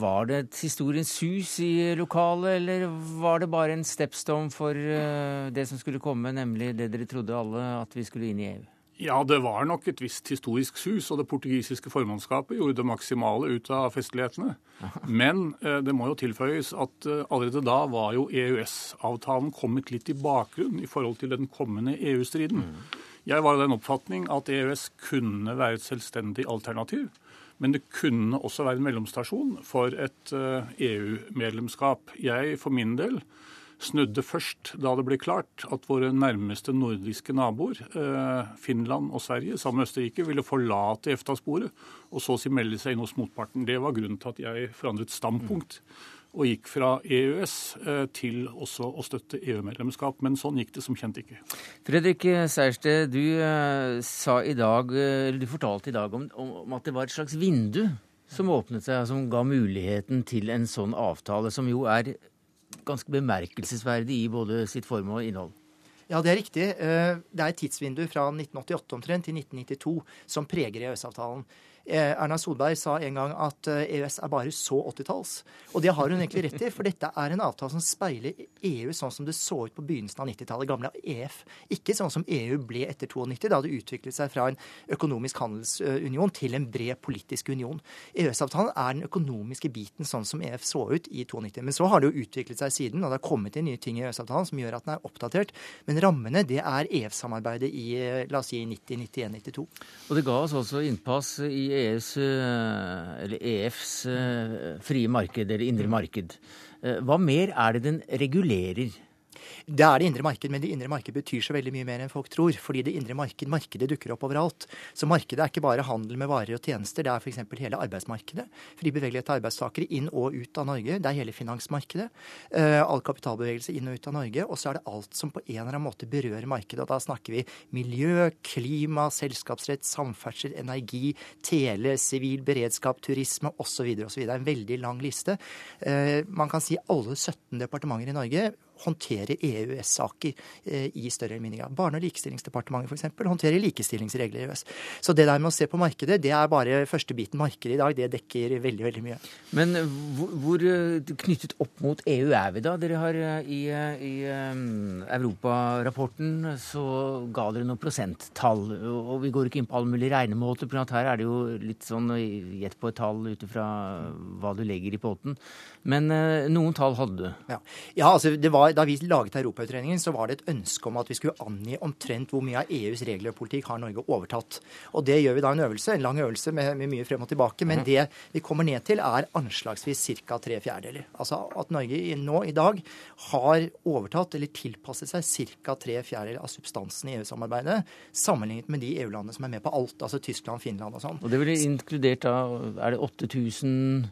var det et historiens sus i lokalet, eller var det bare en stepstone for eh, det som skulle komme, nemlig det dere trodde alle, at vi skulle inn i EU? Ja, det var nok et visst historisk sus, og det portugisiske formannskapet gjorde det maksimale ut av festlighetene. Men eh, det må jo tilføyes at eh, allerede da var jo EØS-avtalen kommet litt i bakgrunn i forhold til den kommende EU-striden. Mm. Jeg var av den oppfatning at EØS kunne være et selvstendig alternativ. Men det kunne også være en mellomstasjon for et eh, EU-medlemskap. Jeg for min del snudde først da det ble klart at våre nærmeste nordiske naboer, eh, Finland og Sverige, sammen med Østerrike, ville forlate EFTA-sporet og så si melde seg inn hos motparten. Det var grunnen til at jeg forandret standpunkt og gikk fra EØS eh, til også å støtte EU-medlemskap. Men sånn gikk det som kjent ikke. Fredrik Sejersted, du eh, sa i dag, du fortalte i dag om, om at det var et slags vindu som åpnet seg, som ga muligheten til en sånn avtale, som jo er ganske bemerkelsesverdig i både sitt form og innhold. Ja, det er riktig. Eh, det er et tidsvindu fra 1988 omtrent til 1992 som preger EØS-avtalen. Eh, Erna Solberg sa en gang at EØS eh, e er bare så 80-talls. Og det har hun egentlig rett i, for dette er en avtale som speiler EU sånn som det så ut på begynnelsen av 90-tallet, gamle EF. Ikke sånn som EU ble etter 92, da det utviklet seg fra en økonomisk handelsunion til en bred politisk union. EØS-avtalen er den økonomiske biten sånn som EF så ut i 92. Men så har det jo utviklet seg siden, og det har kommet inn nye ting i EØS-avtalen som gjør at den er oppdatert. Men rammene, det er EF-samarbeidet i la oss si 90, 91, 92. Og det ga oss også innpass i EUs, eller EFs frie marked, eller indre marked. Hva mer er det den regulerer? Det er det indre marked, men det indre marked betyr så veldig mye mer enn folk tror. Fordi det indre marked, markedet dukker opp overalt. Så markedet er ikke bare handel med varer og tjenester, det er f.eks. hele arbeidsmarkedet. Fri bevegelighet av arbeidstakere inn og ut av Norge. Det er hele finansmarkedet. Uh, all kapitalbevegelse inn og ut av Norge. Og så er det alt som på en eller annen måte berører markedet. Og da snakker vi miljø, klima, selskapsrett, samferdsel, energi, tele, sivil beredskap, turisme osv. osv. En veldig lang liste. Uh, man kan si alle 17 departementer i Norge håndtere EØS-saker eh, i større eller mindre grad. Barne- og likestillingsdepartementet f.eks. håndterer likestillingsregler i EØS. Så det der med å se på markedet, det er bare første biten markedet i dag. Det dekker veldig, veldig mye. Men hvor, hvor eh, knyttet opp mot EU er vi da? Dere har eh, i, i Europarapporten så ga dere noen prosenttall. Og vi går ikke inn på alle mulige regnemåter, for her er det jo litt sånn gjett på et tall ut ifra hva du legger i potten. Men noen tall hadde du. Ja, ja altså det var var, Da vi laget Europautredningen, så var det et ønske om at vi skulle angi omtrent hvor mye av EUs regler og politikk har Norge overtatt. Og Det gjør vi da en øvelse, en lang øvelse med, med mye frem og tilbake. Men mhm. det vi kommer ned til, er anslagsvis ca. tre fjerdedeler. Altså at Norge nå i dag har overtatt eller tilpasset seg ca. tre fjerdedeler av substansen i EU-samarbeidet, sammenlignet med de EU-landene som er med på alt, altså Tyskland, Finland og sånn. Og Det ville inkludert da, er det 8000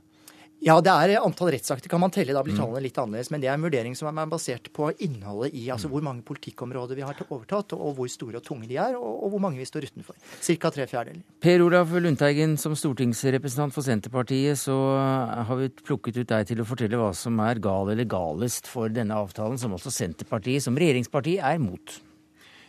ja, det er antall rettsakter. Kan man telle, da blir tallene litt annerledes. Men det er en vurdering som er basert på innholdet i altså hvor mange politikkområder vi har overtatt, og hvor store og tunge de er, og, hvor mange vi står utenfor. Ca. tre fjerdedeler. Per Olaf Lundteigen, som stortingsrepresentant for Senterpartiet, så har vi plukket ut deg til å fortelle hva som er gal eller galest for denne avtalen, som også Senterpartiet som regjeringsparti er mot.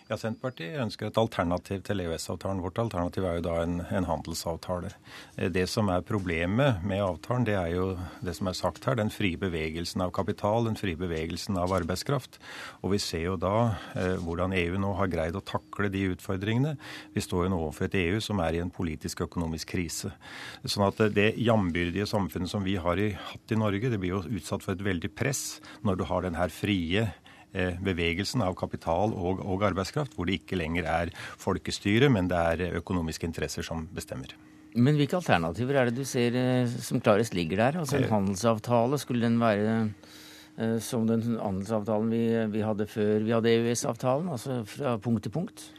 Ja, Senterpartiet ønsker et alternativ til EØS-avtalen. Vårt alternativ er jo da en, en, handelsavtale. Eh, det som er problemet med avtalen, det er jo det som er sagt her, den frie bevegelsen av kapital, den frie bevegelsen av arbeidskraft. Og vi ser jo da eh, hvordan EU nå har greid å takle de utfordringene. Vi står jo nå overfor et EU som er i en politisk økonomisk krise. Sånn at det jambyrdige samfunnet som vi har i, hatt i Norge, det blir jo utsatt for et veldig press når du har den her frie Eh, bevegelsen av kapital og, og, arbeidskraft, hvor det ikke lenger er folkestyre, men det er økonomiske interesser som bestemmer. Men hvilke alternativer er det du ser eh, som klarest ligger der? Altså En handelsavtale, skulle den være eh, som den handelsavtalen vi, vi hadde før vi hadde EØS-avtalen, altså fra punkt til punkt?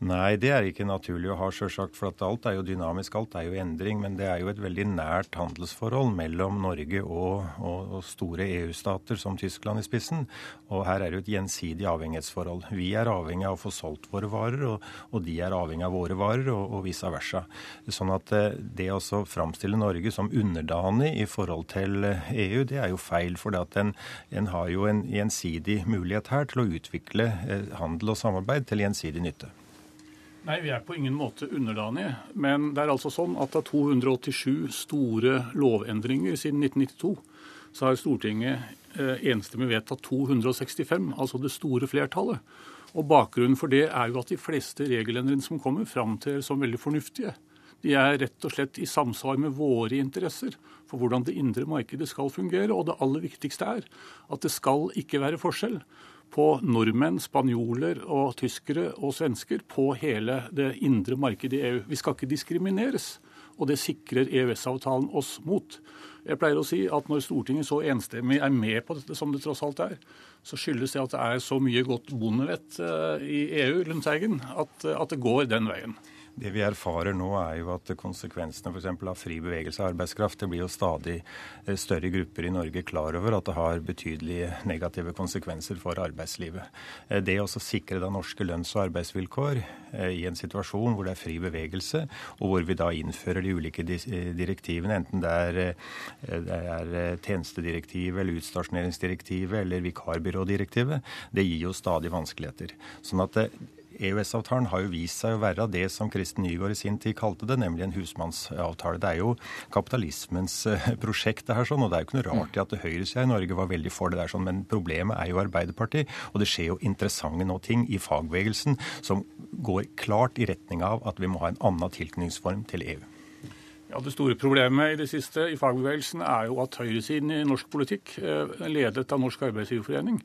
Nei, det er ikke naturlig å ha, sjølsagt. For alt er jo dynamisk, alt er jo endring. Men det er jo et veldig nært handelsforhold mellom Norge og, og, og store EU-stater, som Tyskland i spissen. Og her er det jo et gjensidig avhengighetsforhold. Vi er avhengig av å få solgt våre varer, og, og de er avhengig av våre varer, og, vice versa. Sånn at eh, det å framstille Norge som underdanig i forhold til EU, det er jo feil. For en, en har jo en gjensidig mulighet her til å utvikle eh, handel og samarbeid til gjensidig nytte. Nei, vi er på ingen måte underdanige. Men det er altså sånn at av 287 store lovendringer siden 1992, så har Stortinget eh, enstemmig vedtatt 265, altså det store flertallet. Og Bakgrunnen for det er jo at de fleste regelendringene som kommer, framtrer som veldig fornuftige. De er rett og slett i samsvar med våre interesser for hvordan det indre markedet skal fungere. Og det aller viktigste er at det skal ikke være forskjell på nordmenn, spanjoler og tyskere og svensker på hele det indre markedet i EU. Vi skal ikke diskrimineres, og det sikrer EØS-avtalen oss mot. Jeg pleier å si at når Stortinget så enstemmig er med på dette, som det tross alt er, så skyldes det at det er så mye godt bondevett eh, i EU, Lundteigen, at, at det går den veien. Det vi erfarer nå, er jo at konsekvensene f.eks. av fri bevegelse av arbeidskraft Det blir jo stadig eh, større grupper i Norge klar over at det har betydelige negative konsekvenser for arbeidslivet. Eh, det å sikre da norske lønns- og arbeidsvilkår eh, i en situasjon hvor det er fri bevegelse, og hvor vi da innfører de ulike direktivene, enten det er, det er tjenestedirektivet eller utstasjoneringsdirektivet eller vikarbyrådirektivet, det gir jo stadig vanskeligheter. Sånn at EØS-avtalen har jo vist seg å være det som Kristen Nygaard i sin tid kalte det, nemlig en husmannsavtale. Det er jo kapitalismens eh, prosjekt, det her sånn, og det er jo ikke noe rart i at høyresida i Norge var veldig for det der sånn, men problemet er jo Arbeiderpartiet, og det skjer jo interessante nå ting i fagbevegelsen som går klart i retning av at vi må ha en annen tilknytningsform til EU. Ja, Det store problemet i det siste i fagbevegelsen er jo at høyresiden i norsk politikk, eh, ledet av Norsk arbeidsgiverforening,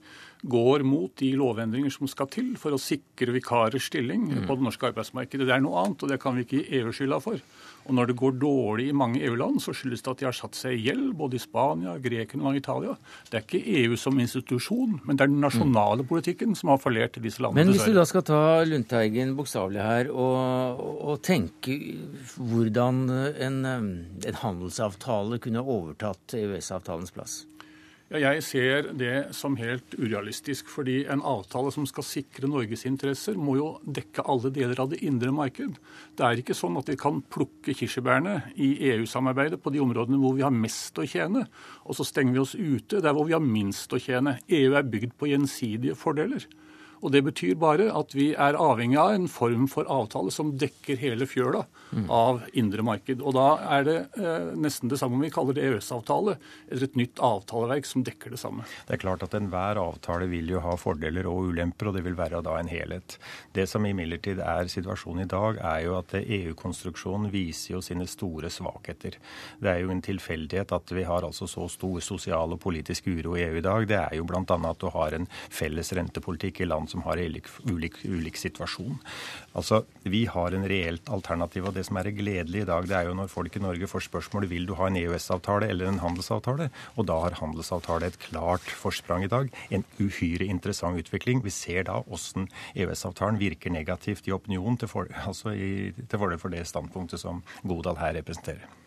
går mot de lovendringer som skal til for å sikre vikarers stilling mm. på det norske arbeidsmarkedet. Det er noe annet, og det kan vi ikke gi EU skylda for. Og når det går dårlig i mange EU-land, så skyldes det at de har satt seg i gjeld, både i Spania, Grekenland og Italia. Det er ikke EU som institusjon, men det er den nasjonale mm. politikken som har fallert i disse landene. Men hvis du da skal ta Lundteigen bokstavelig her, og, og, tenke hvordan en, en handelsavtale kunne overtatt EØS-avtalens plass? Jeg ser det som helt urealistisk. fordi en avtale som skal sikre Norges interesser, må jo dekke alle deler av det indre marked. Det er ikke sånn at vi kan plukke kirsebærene i EU-samarbeidet på de områdene hvor vi har mest å tjene, og så stenger vi oss ute der hvor vi har minst å tjene. EU er bygd på gjensidige fordeler. Og Det betyr bare at vi er avhengig av en form for avtale som dekker hele fjøla mm. av indre marked. Og Da er det eh, nesten det samme om vi kaller det EØS-avtale, eller et nytt avtaleverk som dekker det samme. Det er klart at enhver avtale vil jo ha fordeler og ulemper, og det vil være da en helhet. Det som imidlertid er situasjonen i dag, er jo at EU-konstruksjonen viser jo sine store svakheter. Det er jo en tilfeldighet at vi har altså så stor sosial og politisk uro i EU i dag. Det er jo bl.a. at du har en felles rentepolitikk i land som har ulik, ulik, ulik situasjon. Altså, Vi har en reelt alternativ. og Det som er gledelig i dag, det er jo når folk i Norge får spørsmålet vil du ha en EØS-avtale eller en handelsavtale. Og da har handelsavtale et klart forsprang i dag. En uhyre interessant utvikling. Vi ser da hvordan EØS-avtalen virker negativt i opinionen til, for, altså til for det standpunktet som Godal her representerer.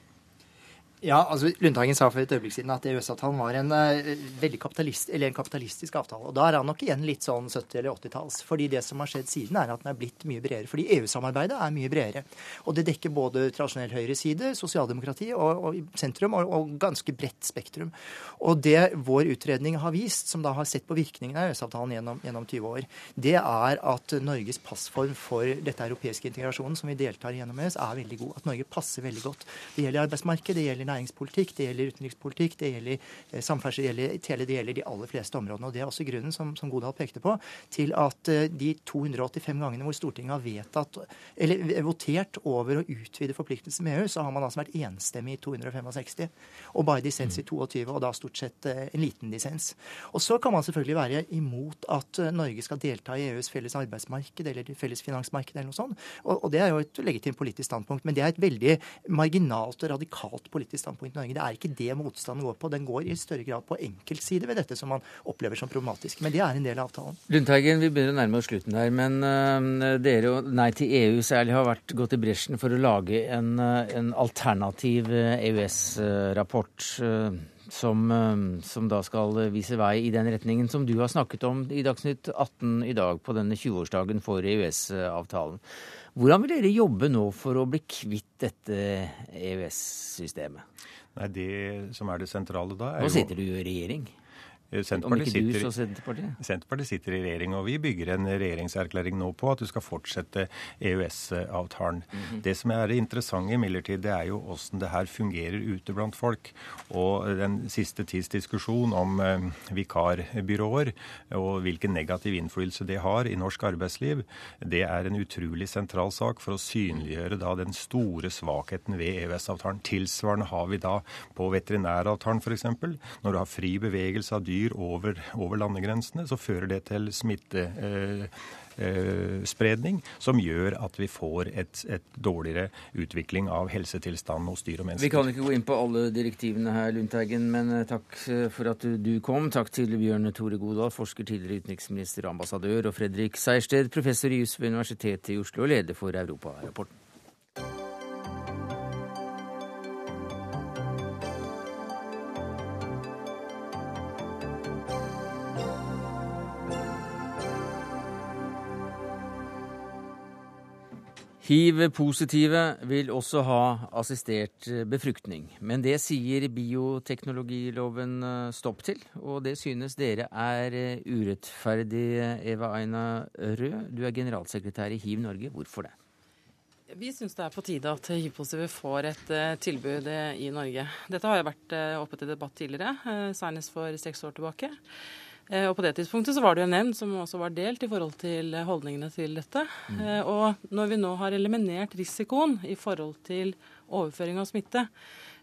Ja, altså Lundteigen sa for et øyeblikk siden at EØS-avtalen var en, uh, veldig kapitalist, eller en kapitalistisk avtale. og Da er han nok igjen litt sånn 70- eller 80-talls. Fordi det som har skjedd siden, er at den er blitt mye bredere. Fordi EU-samarbeidet er mye bredere. Og det dekker både tradisjonell høyreside, sosialdemokrati og, og sentrum, og, og, ganske bredt spektrum. Og det vår utredning har vist, som da har sett på virkningen av EØS-avtalen gjennom, gjennom 20 år, det er at Norges passform for dette europeiske integrasjonen som vi deltar gjennom EØS, er veldig god. At Norge passer veldig godt. Det gjelder arbeidsmarked, det gjelder næringspolitikk, det gjelder utenrikspolitikk, det gjelder eh, samferdsel, det gjelder tele, det gjelder de aller fleste områdene. Og Det er også grunnen, som, som Godal pekte på, til at eh, de 285 gangene hvor Stortinget har vedtatt, eller votert over å utvide forpliktelsen med EU, så har man altså vært enstemmig i 265. Og bare dissens i 22, og da stort sett eh, en liten dissens. Og så kan man selvfølgelig være imot at Norge skal delta i EUs felles arbeidsmarked eller felles finansmarked eller noe sånt. Og, og det er jo et legitimt politisk standpunkt, men det er et veldig marginalt og radikalt politisk standpunkt i Norge. Det er ikke det motstanden går på. Den går i større grad på enkeltsider ved dette som man opplever som problematisk. Men det er en del av avtalen. Lundteigen, vi begynner å nærme oss slutten her. Men uh, dere og Nei til EU særlig har vært gått i bresjen for å lage en, uh, en alternativ EØS-rapport. Uh, som, som, da skal vise vei i den retningen som du har snakket om i Dagsnytt 18 i dag, på denne 20-årsdagen for EØS-avtalen. Hvordan vil dere jobbe nå for å bli kvitt dette EØS-systemet? Nei, Det som er det sentrale da er Nå sitter du jo i regjering. Eh, Senterpartiet sitter, du, Senterpartiet? Senterpartiet sitter i regjering, og vi bygger en regjeringserklæring nå på at du skal fortsette EØS-avtalen. Mm -hmm. Det som er det interessante imidlertid, det er jo hvordan det her fungerer ute blant folk. Og den siste tids diskusjon om eh, vikarbyråer og hvilken negativ innflytelse det har i norsk arbeidsliv, det er en utrolig sentral sak for å synliggjøre da den store svakheten ved EØS-avtalen. Tilsvarende har vi da på veterinæravtalen f.eks. Når du har fri bevegelse av dyr dyr over, over landegrensene, så fører det til smittespredning, eh, som gjør at vi får et, et, dårligere utvikling av helsetilstanden hos dyr og mennesker. Vi kan ikke gå inn på alle direktivene her, Lundteigen, men eh, takk eh, for at du kom. Takk til Bjørn Tore Godal, forsker, tidligere utenriksminister ambassadør, og Fredrik Sejersted, professor i juss ved Universitetet i Oslo og leder for Europarapporten. Hiv-positive vil også ha assistert befruktning, men det sier bioteknologiloven eh, stopp til, og det synes dere er eh, urettferdig. Eva Aina Rød, du er generalsekretær i Hiv Norge. Hvorfor det? Vi syns det er på tide at hiv-positive får et tilbud i Norge. Dette har jo vært oppe til debatt tidligere, senest for seks år tilbake. Eh, og på det tidspunktet så var det jo en nevnd som også var delt i forhold til holdningene til dette. Mm. Og når vi nå har eliminert risikoen i forhold til overføring av smitte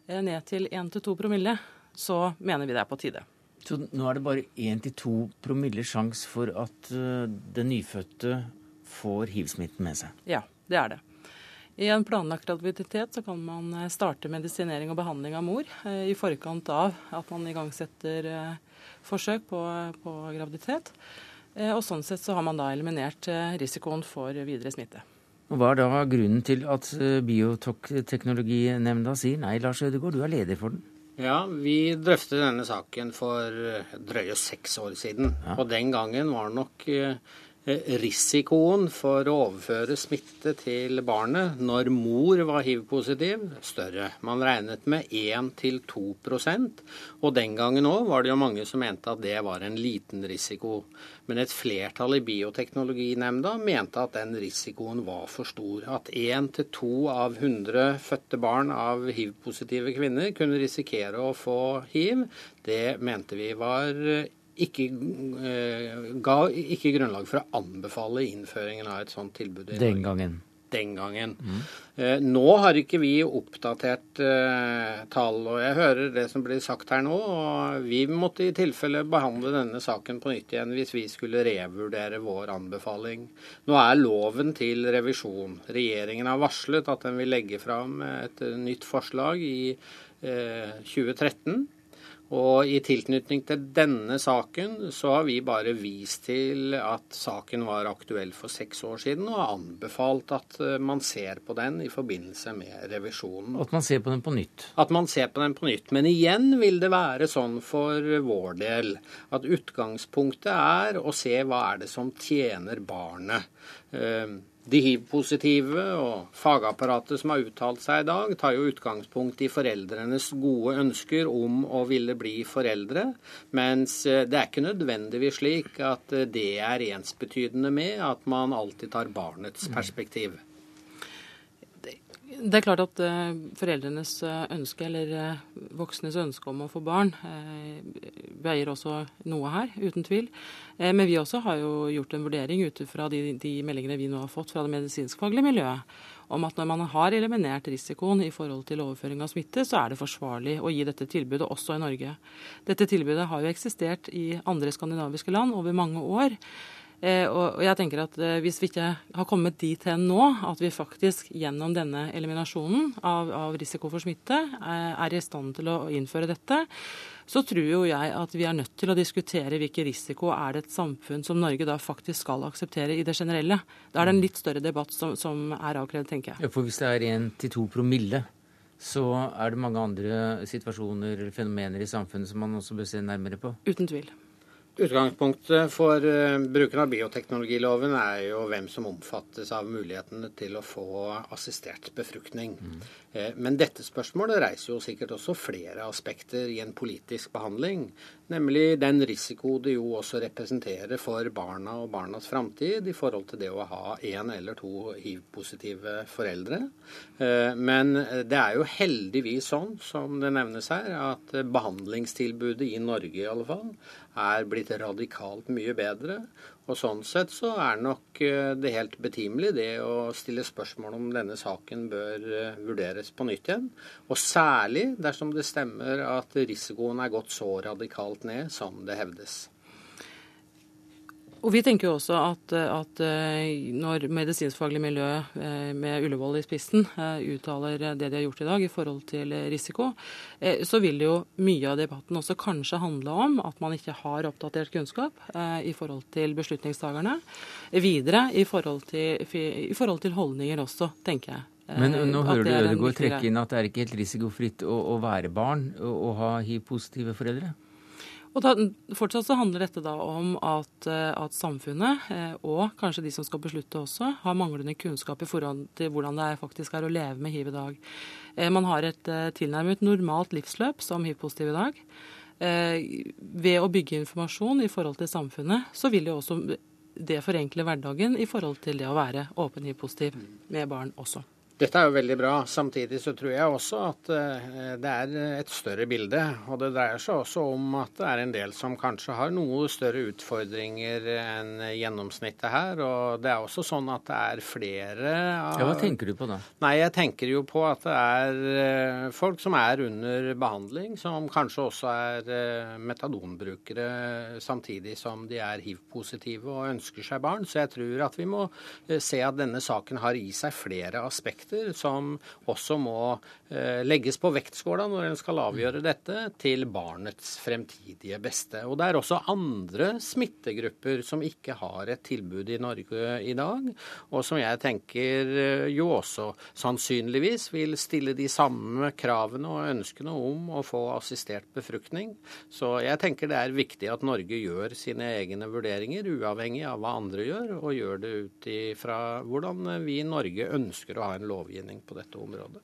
eh, ned til 1-2 promille, så mener vi det er på tide. Så nå er det bare 1-2 promille sjanse for at den nyfødte får hiv-smitten med seg? Ja, det er det. I en planlagt graviditet så kan man eh, starte medisinering og behandling av mor eh, i forkant av at man igangsetter eh, forsøk på, på graviditet. Eh, og Sånn sett så har man da eliminert risikoen for videre smitte. Og Hva er da grunnen til at Bioteknologinemnda sier nei, Lars Ødegaard, du er leder for den? Ja, vi drøftet denne saken for drøye seks år siden. Ja. Og den gangen var nok risikoen for å overføre smitte til barnet når mor var hiv-positiv, større. Man regnet med 1-2% og den gangen òg var det jo mange som mente at det var en liten risiko. Men et flertall i Bioteknologinemnda mente at den risikoen var for stor. At 1-2 av 100 fødte barn av hiv-positive kvinner kunne risikere å få hiv, det mente vi var ikke, eh, ga ikke grunnlag for å anbefale innføringen av et sånt tilbud. i Den gangen. Den gangen. Eh, nå har ikke vi oppdatert eh, tall, og jeg hører det som blir sagt her nå. og Vi måtte i tilfelle behandle denne saken på nytt igjen hvis vi skulle revurdere vår anbefaling. Nå er loven til revisjon. Regjeringen har varslet at den vil legge fram et nytt forslag i eh, 2013. Og i tilknytning til denne saken så har vi bare vist til at saken var aktuell for seks år siden, og har anbefalt at eh, man ser på den i forbindelse med revisjonen. At man ser på den på nytt? At man ser på den på nytt. Men igjen vil det være sånn for vår del at utgangspunktet er å se hva er det som tjener barnet. De hiv-positive og fagapparatet som har uttalt seg i dag, tar jo utgangspunkt i foreldrenes gode ønsker om å ville bli foreldre, mens eh, det er ikke nødvendigvis slik at eh, det er ensbetydende med at man alltid tar barnets perspektiv. Det er klart at eh, foreldrenes eh, ønske, eller eh, voksnes ønske om å få barn, veier også noe her, uten tvil. Men vi også har jo gjort en vurdering ut fra de, de meldingene vi nå har fått fra det medisinskfaglige miljøet, om at når man har eliminert risikoen i forhold til overføring av smitte, så er det forsvarlig å gi dette tilbudet også i Norge. Dette tilbudet har jo eksistert i andre skandinaviske land over mange år. Eh, og jeg tenker at eh, Hvis vi ikke har kommet dit hen nå at vi faktisk gjennom denne eliminasjonen av, av risiko for smitte eh, er i stand til å innføre dette, så tror jo jeg at vi er nødt til å diskutere hvilken risiko er det et samfunn som Norge da faktisk skal akseptere i det generelle. Da er det en litt større debatt som, som er avkrevd, tenker jeg. Ja, for hvis det er 1-2 promille, så er det mange andre situasjoner eller fenomener i samfunnet som man også bør se nærmere på? Uten tvil. Utgangspunktet for uh, bruken av bioteknologiloven er jo hvem som omfattes av mulighetene til å få assistert befruktning. Eh, men dette spørsmålet reiser jo sikkert også flere aspekter i en politisk behandling. Nemlig den risiko det jo også representerer for barna og barnas framtid i forhold til det å ha én eller to hiv-positive foreldre. Eh, men det er jo heldigvis sånn, som det nevnes her, at behandlingstilbudet i Norge i alle fall er blitt radikalt mye bedre. Og sånn sett så er nok eh, det helt betimelig det å stille spørsmål om denne saken bør eh, vurderes på nytt igjen. Og særlig dersom det stemmer at risikoen er gått så radikalt ned som det hevdes. Og Vi tenker jo også at, at eh, når medisinskfaglig miljø eh, med Ullevål i spissen eh, uttaler det de har gjort i dag i forhold til risiko, så vil jo mye av debatten også kanskje handle om at man ikke har oppdatert kunnskap i forhold til beslutningstakerne. Videre i forhold til, i forhold til holdninger også, tenker jeg. Men nå hører du Ødegaard trekke inn at det er ikke helt risikofritt å, å være barn og, og ha hiv-positive foreldre? Og da, Fortsatt så handler dette da om at, eh, at samfunnet, eh, og kanskje de som skal beslutte også, har manglende kunnskap i forhold til hvordan det faktisk er å leve med hiv i dag. Eh, Man har et tilnærmet normalt livsløp som hiv-positiv i dag. Ved å bygge informasjon i forhold til samfunnet, så vil jo også det forenkle hverdagen i forhold til det å være åpen hiv-positiv med barn også. Dette er jo veldig bra. Samtidig så tror jeg også at eh, det er et større bilde. Og det dreier seg også om at det er en del som kanskje har noe større utfordringer enn gjennomsnittet her. Og det er også sånn at det er flere av Ja, Hva tenker du på da? Nei, jeg tenker jo på at det er eh, folk som er under behandling, som kanskje også er eh, metadonbrukere samtidig som de er hiv-positive og ønsker seg barn. Så jeg tror at vi må se at denne saken har i seg flere aspekter aspekter som også må legges på vektskåla når en skal avgjøre dette, til barnets fremtidige beste. Og det er også andre smittegrupper som ikke har et tilbud i Norge i dag, og som jeg tenker eh, jo også sannsynligvis vil stille de samme kravene og ønskene om å få assistert befruktning. Så jeg tenker det er viktig at Norge gjør sine egne vurderinger, uavhengig av hva andre gjør, og gjør det ut ifra hvordan vi i Norge ønsker å ha en lovgivning på dette området?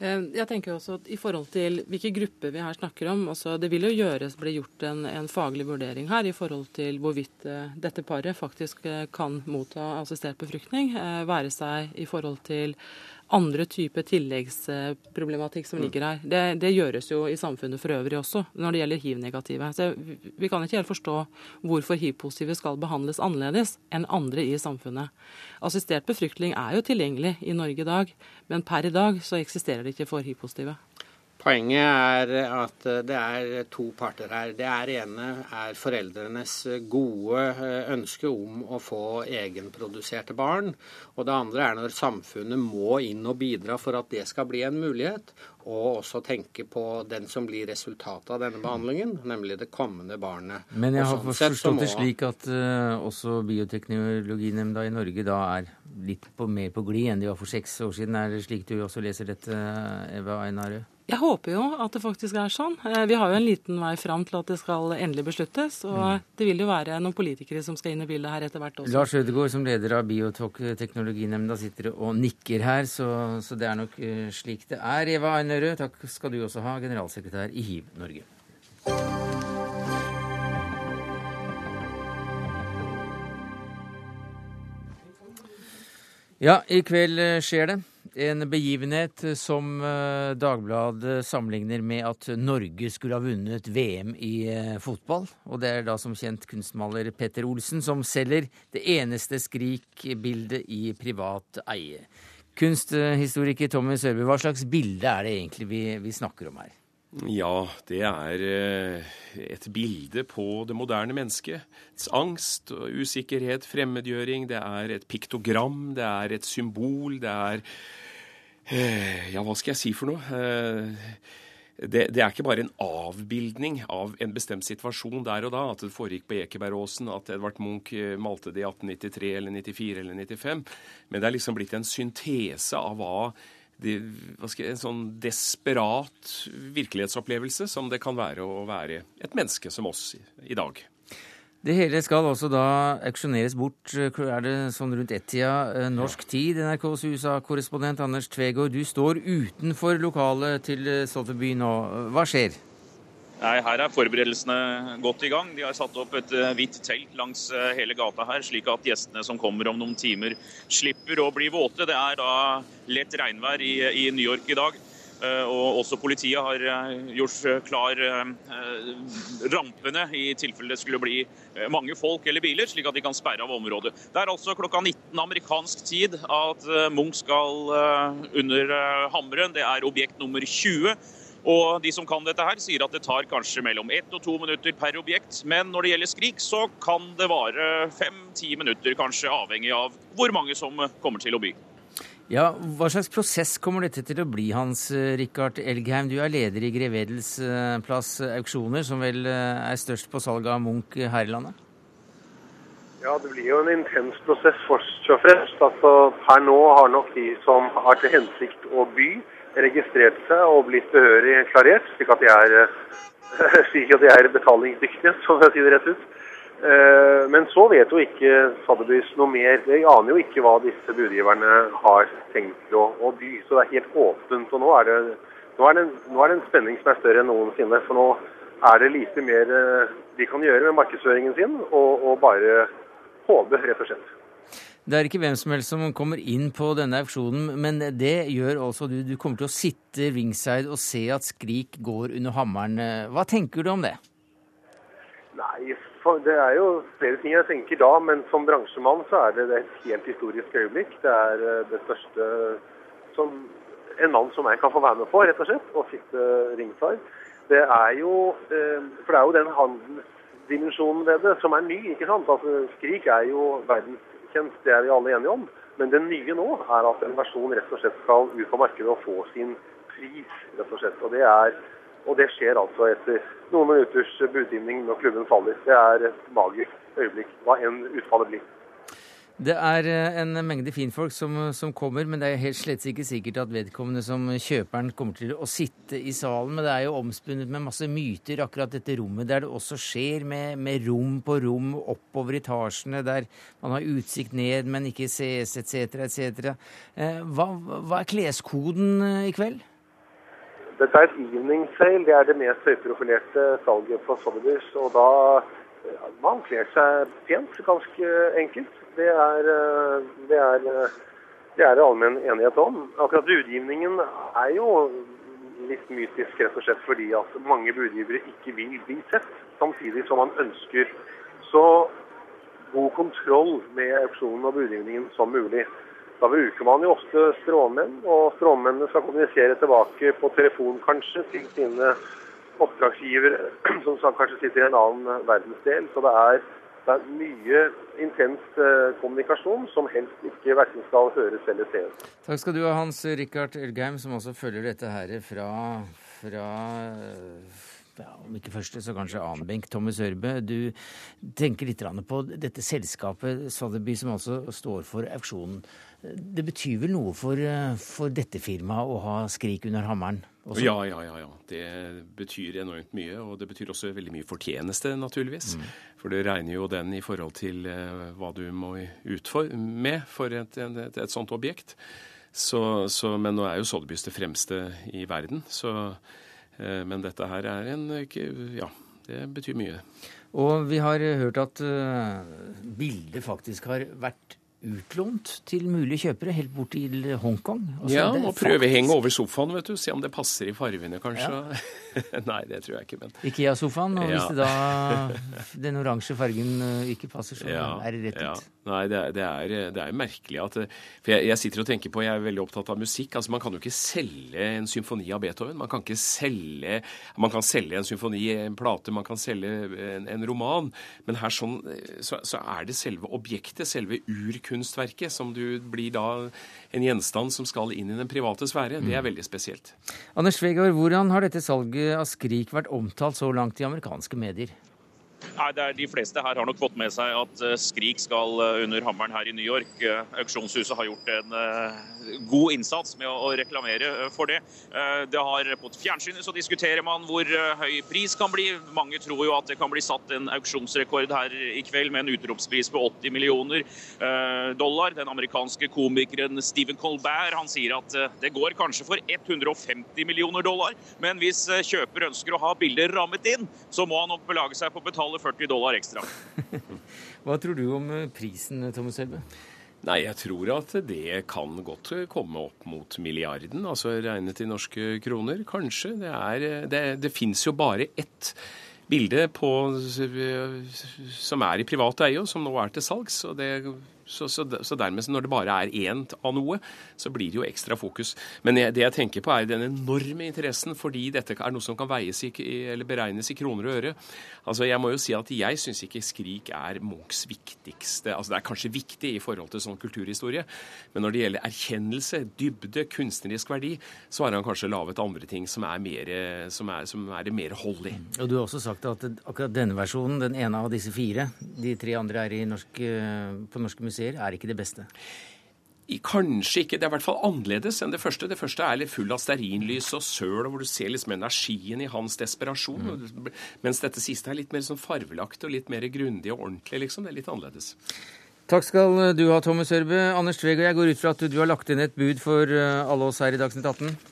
Eh, jeg tenker også at I forhold til hvilke grupper vi her snakker om altså Det vil jo gjøres, bli gjort en, en, faglig vurdering her i forhold til hvorvidt uh, dette paret faktisk uh, kan motta assistert befruktning. Være seg i forhold til andre typer tilleggsproblematikk som mm. ligger her. Det, det, gjøres jo i samfunnet for øvrig også når det gjelder hiv-negative. Så Vi kan ikke helt forstå hvorfor hiv-positive skal behandles annerledes enn andre i samfunnet. Assistert befruktning er jo tilgjengelig i Norge i dag, men per i dag så eksisterer det ikke for hiv-positive. Poenget er at det er to parter her. Det er ene er foreldrenes gode eh, ønske om å få egenproduserte barn. Og det andre er når samfunnet må inn og bidra for at det skal bli en mulighet. Og også tenke på den som blir resultatet av denne behandlingen, nemlig det kommende barnet. Men jeg har sånn forstått det slik at uh, også Bioteknologinemnda i Norge da er litt på, mer på glid enn de var for seks år siden. Er det slik du også leser dette, Eva Einarø? Jeg håper jo at det faktisk er sånn. Eh, vi har jo en liten vei fram til at det skal endelig besluttes. Og mm. det vil jo være noen politikere som skal inn i bildet her etter hvert også. Lars Ødegaard som leder av Bioteknologinemnda sitter og nikker her, så, så, det er nok eh, slik det er. Eva Einerød, takk skal du også ha, generalsekretær i Hiv Norge. Ja, i kveld eh, skjer det. En begivenhet som eh, Dagbladet sammenligner med at Norge skulle ha vunnet VM i eh, fotball. Og det er da som kjent kunstmaler Petter Olsen som selger det eneste Skrik-bildet i privat eie. Kunsthistoriker Tommy Sørby, hva slags bilde er det egentlig vi, vi snakker om her? Ja, det er eh, et bilde på det moderne mennesket. Angst, usikkerhet, fremmedgjøring. Det er et piktogram, det er et symbol, det er Eh, ja, hva skal jeg si for noe? Det, det, er ikke bare en avbildning av en bestemt situasjon der og da, at det foregikk på Ekebergåsen, at Edvard Munch eh, malte det i 1893 eller 94 eller 95, men det er liksom blitt en syntese av hva, det, jeg, en sånn desperat virkelighetsopplevelse som det kan være å være et menneske som oss i dag. Det hele skal også da auksjoneres bort, er det sånn rundt ett-tida. Eh, norsk Tid, NRKs USA-korrespondent Anders Tvegård, du står utenfor lokalet til Sotheby nå. Hva skjer? Nei, Her er forberedelsene godt i gang. De har satt opp et eh, hvitt telt langs eh, hele gata her, slik at gjestene som kommer om noen timer, slipper å bli våte. Det er da lett regnvær i, i New York i dag. Eh, og også politiet har eh, gjort klar eh, rampene i tilfelle det skulle bli mange folk eller biler, slik at de kan sperre av området. Det er altså klokka 19 amerikansk tid at Munch skal under hammeren. Det er objekt nummer 20. Og de som kan dette her, sier at det tar kanskje mellom ett og to minutter per objekt. Men når det gjelder Skrik, så kan det vare fem-ti minutter, kanskje avhengig av hvor mange som kommer til å by. Ja, Hva slags prosess kommer dette til å bli, Hans eh, Rikard Elgheim? Du er leder i Grevedels eh, plass auksjoner, som vel eh, er størst på salg av Munch her i landet? Ja, det blir jo en intens prosess først og fremst. Altså, her nå har nok de som har til hensikt å by, registrert seg og blitt behørig klarert, slik at de er, slik at de er betalingsdyktige, som jeg sier det rett ut. Eh, men så vet jo ikke Saddebys noe mer. De aner jo ikke hva disse budgiverne har tenkt å, å by. Så det er helt åpent. Og nå er, det, nå, er det, nå er, det, en spenning som er større enn noensinne. For nå er det lite mer eh, de kan gjøre med markedsføringen sin, og, og bare håpe, rett og slett. Det er ikke hvem som helst som kommer inn på denne auksjonen, men det gjør altså du. Du kommer til å sitte ringside og se at Skrik går under hammeren. Hva tenker du om det? Det er jo flere ting jeg tenker da, men som bransjemann så er det et helt historisk øyeblikk. Det er eh, det største som en mann som jeg kan få være med på, rett og slett, å sitte ringside. Det er jo eh, For det er jo den handelsdimensjonen ved det som er ny, ikke sant. Altså, Skrik er jo verdenskjent, det er vi alle enige om. Men det nye nå er at en versjon rett og slett skal ut på markedet og få sin pris. rett og slett. Og det, er, og det skjer altså etter noen minutters budgivning når klubben faller. Det er et magisk øyeblikk, hva enn utfallet blir. Det er eh, en mengde finfolk som, som, kommer, men det er helt slett ikke sikkert at vedkommende som kjøperen kommer til å sitte i salen. Men det er jo omspunnet med masse myter, akkurat dette rommet der det også skjer, med, med rom på rom oppover etasjene, der man har utsikt ned, men ikke ses, etc., etc. Eh, hva, hva er kleskoden eh, i kveld? Dette er et evening sale. Det er det mest høyprofilerte salget på Sotheby's. Og da man kler seg pent, ganske enkelt. Det er eh, det, er, eh, det er allmenn enighet om. Akkurat budgivningen er jo litt mytisk, rett og slett fordi at mange budgivere ikke vil bli sett, samtidig som man ønsker så god kontroll med auksjonen og budgivningen som mulig. Da bruker man jo ofte stråmenn, og stråmennene skal kommunisere tilbake på telefon kanskje til sine oppdragsgivere, som kanskje sitter i en annen verdensdel. Så det er det er mye intens eh, kommunikasjon som helst ikke verken skal høres eller ses. Takk skal du ha, Hans Rikard Elgheim, som også følger dette her fra, fra ja, om ikke første, så kanskje annen benk. Thomas Ørbe. du tenker litt på dette selskapet Sotheby, som altså står for auksjonen. Det betyr vel noe for, for dette firmaet å ha Skrik under hammeren? Også? Ja, ja, ja, ja. Det betyr enormt mye. Og det betyr også veldig mye fortjeneste, naturligvis. Mm. For det regner jo den i forhold til uh, hva du må ut for, med for et, et, et sånt objekt. Så, så, men nå er jo Sotheby's det fremste i verden. Så, men dette her er en Ja, det betyr mye. Og vi har hørt at bildet faktisk har vært utlånt til mulige kjøpere helt bort til Hongkong. Altså, ja, og prøve å henge over sofaen, vet du. Se om det passer i fargene, kanskje. Ja. Nei, det tror jeg ikke, men Ikea-sofaen, og ja. hvis det da den oransje fargen eh, ikke passer, så ja. er det rett ut. Ja. Nei, det er, det, er, det er, merkelig at For jeg, jeg, sitter og tenker på Jeg er veldig opptatt av musikk. altså Man kan jo ikke selge en symfoni av Beethoven. Man kan ikke selge Man kan selge en symfoni, en plate, man kan selge en, en roman. Men her sånn, så, så, er det selve objektet, selve urkunstverket, som du blir da en gjenstand som skal inn i den private sfære. Det er mm. veldig spesielt. Anders Tvegård, hvordan har dette salget av Skrik vært omtalt så langt i amerikanske medier? Nei, det er De fleste her har nok fått med seg at eh, Skrik skal eh, under hammeren her i New York. Eh, auksjonshuset har gjort en god innsats med å reklamere for det. Det har På fjernsynet så diskuterer man hvor høy pris kan bli. Mange tror jo at det kan bli satt en auksjonsrekord her i kveld med en utropspris på 80 millioner dollar. Den amerikanske komikeren Stephen Colbert han sier at det går kanskje for 150 millioner dollar. Men hvis kjøper ønsker å ha bildet rammet inn, så må han nok belage seg på å betale 40 dollar ekstra. Hva tror du om eh, prisen, Thomas Selbe? Nei, jeg tror at det kan godt komme opp mot milliarden, altså regnet i norske kroner. Kanskje. Det, er, det, det fins jo bare ett bilde på, som er i privat eie, og som nå er til salgs. og det så, så, så, dermed, når det bare er én av noe, så blir det jo ekstra fokus. Men jeg, det jeg tenker på, er den enorme interessen fordi dette er noe som kan veies i, eller beregnes i kroner og øre. Altså, Jeg må jo si at jeg syns ikke Skrik er Munchs viktigste Altså, det er kanskje viktig i forhold til sånn kulturhistorie, men når det gjelder erkjennelse, dybde, kunstnerisk verdi, så har han kanskje laget andre ting som er mer, som er, som er det mer hold i. Og du har også sagt at akkurat denne versjonen, den ene av disse fire, de tre andre er norsk, på norske museer ser, er ikke det beste? Kanskje ikke. Det er i hvert fall annerledes enn det første. Det første er litt full av stearinlys og søl, hvor du ser liksom energien i hans desperasjon. Mm. Mens dette siste er litt mer sånn farvelagt og litt mer grundig og ordentlig, liksom. Det er litt annerledes. Takk skal du ha, Thomas Sørbø. Anders Tveg, og jeg går ut fra at du har lagt inn et bud for eh, alle oss her i Dagsnytt 18?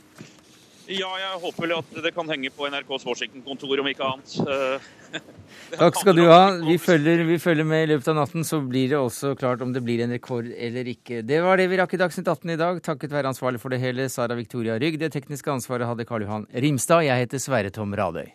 Ja, jeg håper vel at det kan henge på NRKs Washington-kontor, om ikke annet. Eh, Takk skal du ha. Vi følger, vi følger, med i løpet av natten, så blir det også klart om det blir en rekord eller ikke. Det var det vi rakk i Dagsnytt 18 i dag. Takket være ansvarlig for det hele, Sara Victoria Rygg. Det tekniske ansvaret hadde Karl Johan Rimstad. Jeg heter Sverre Tom Radøy.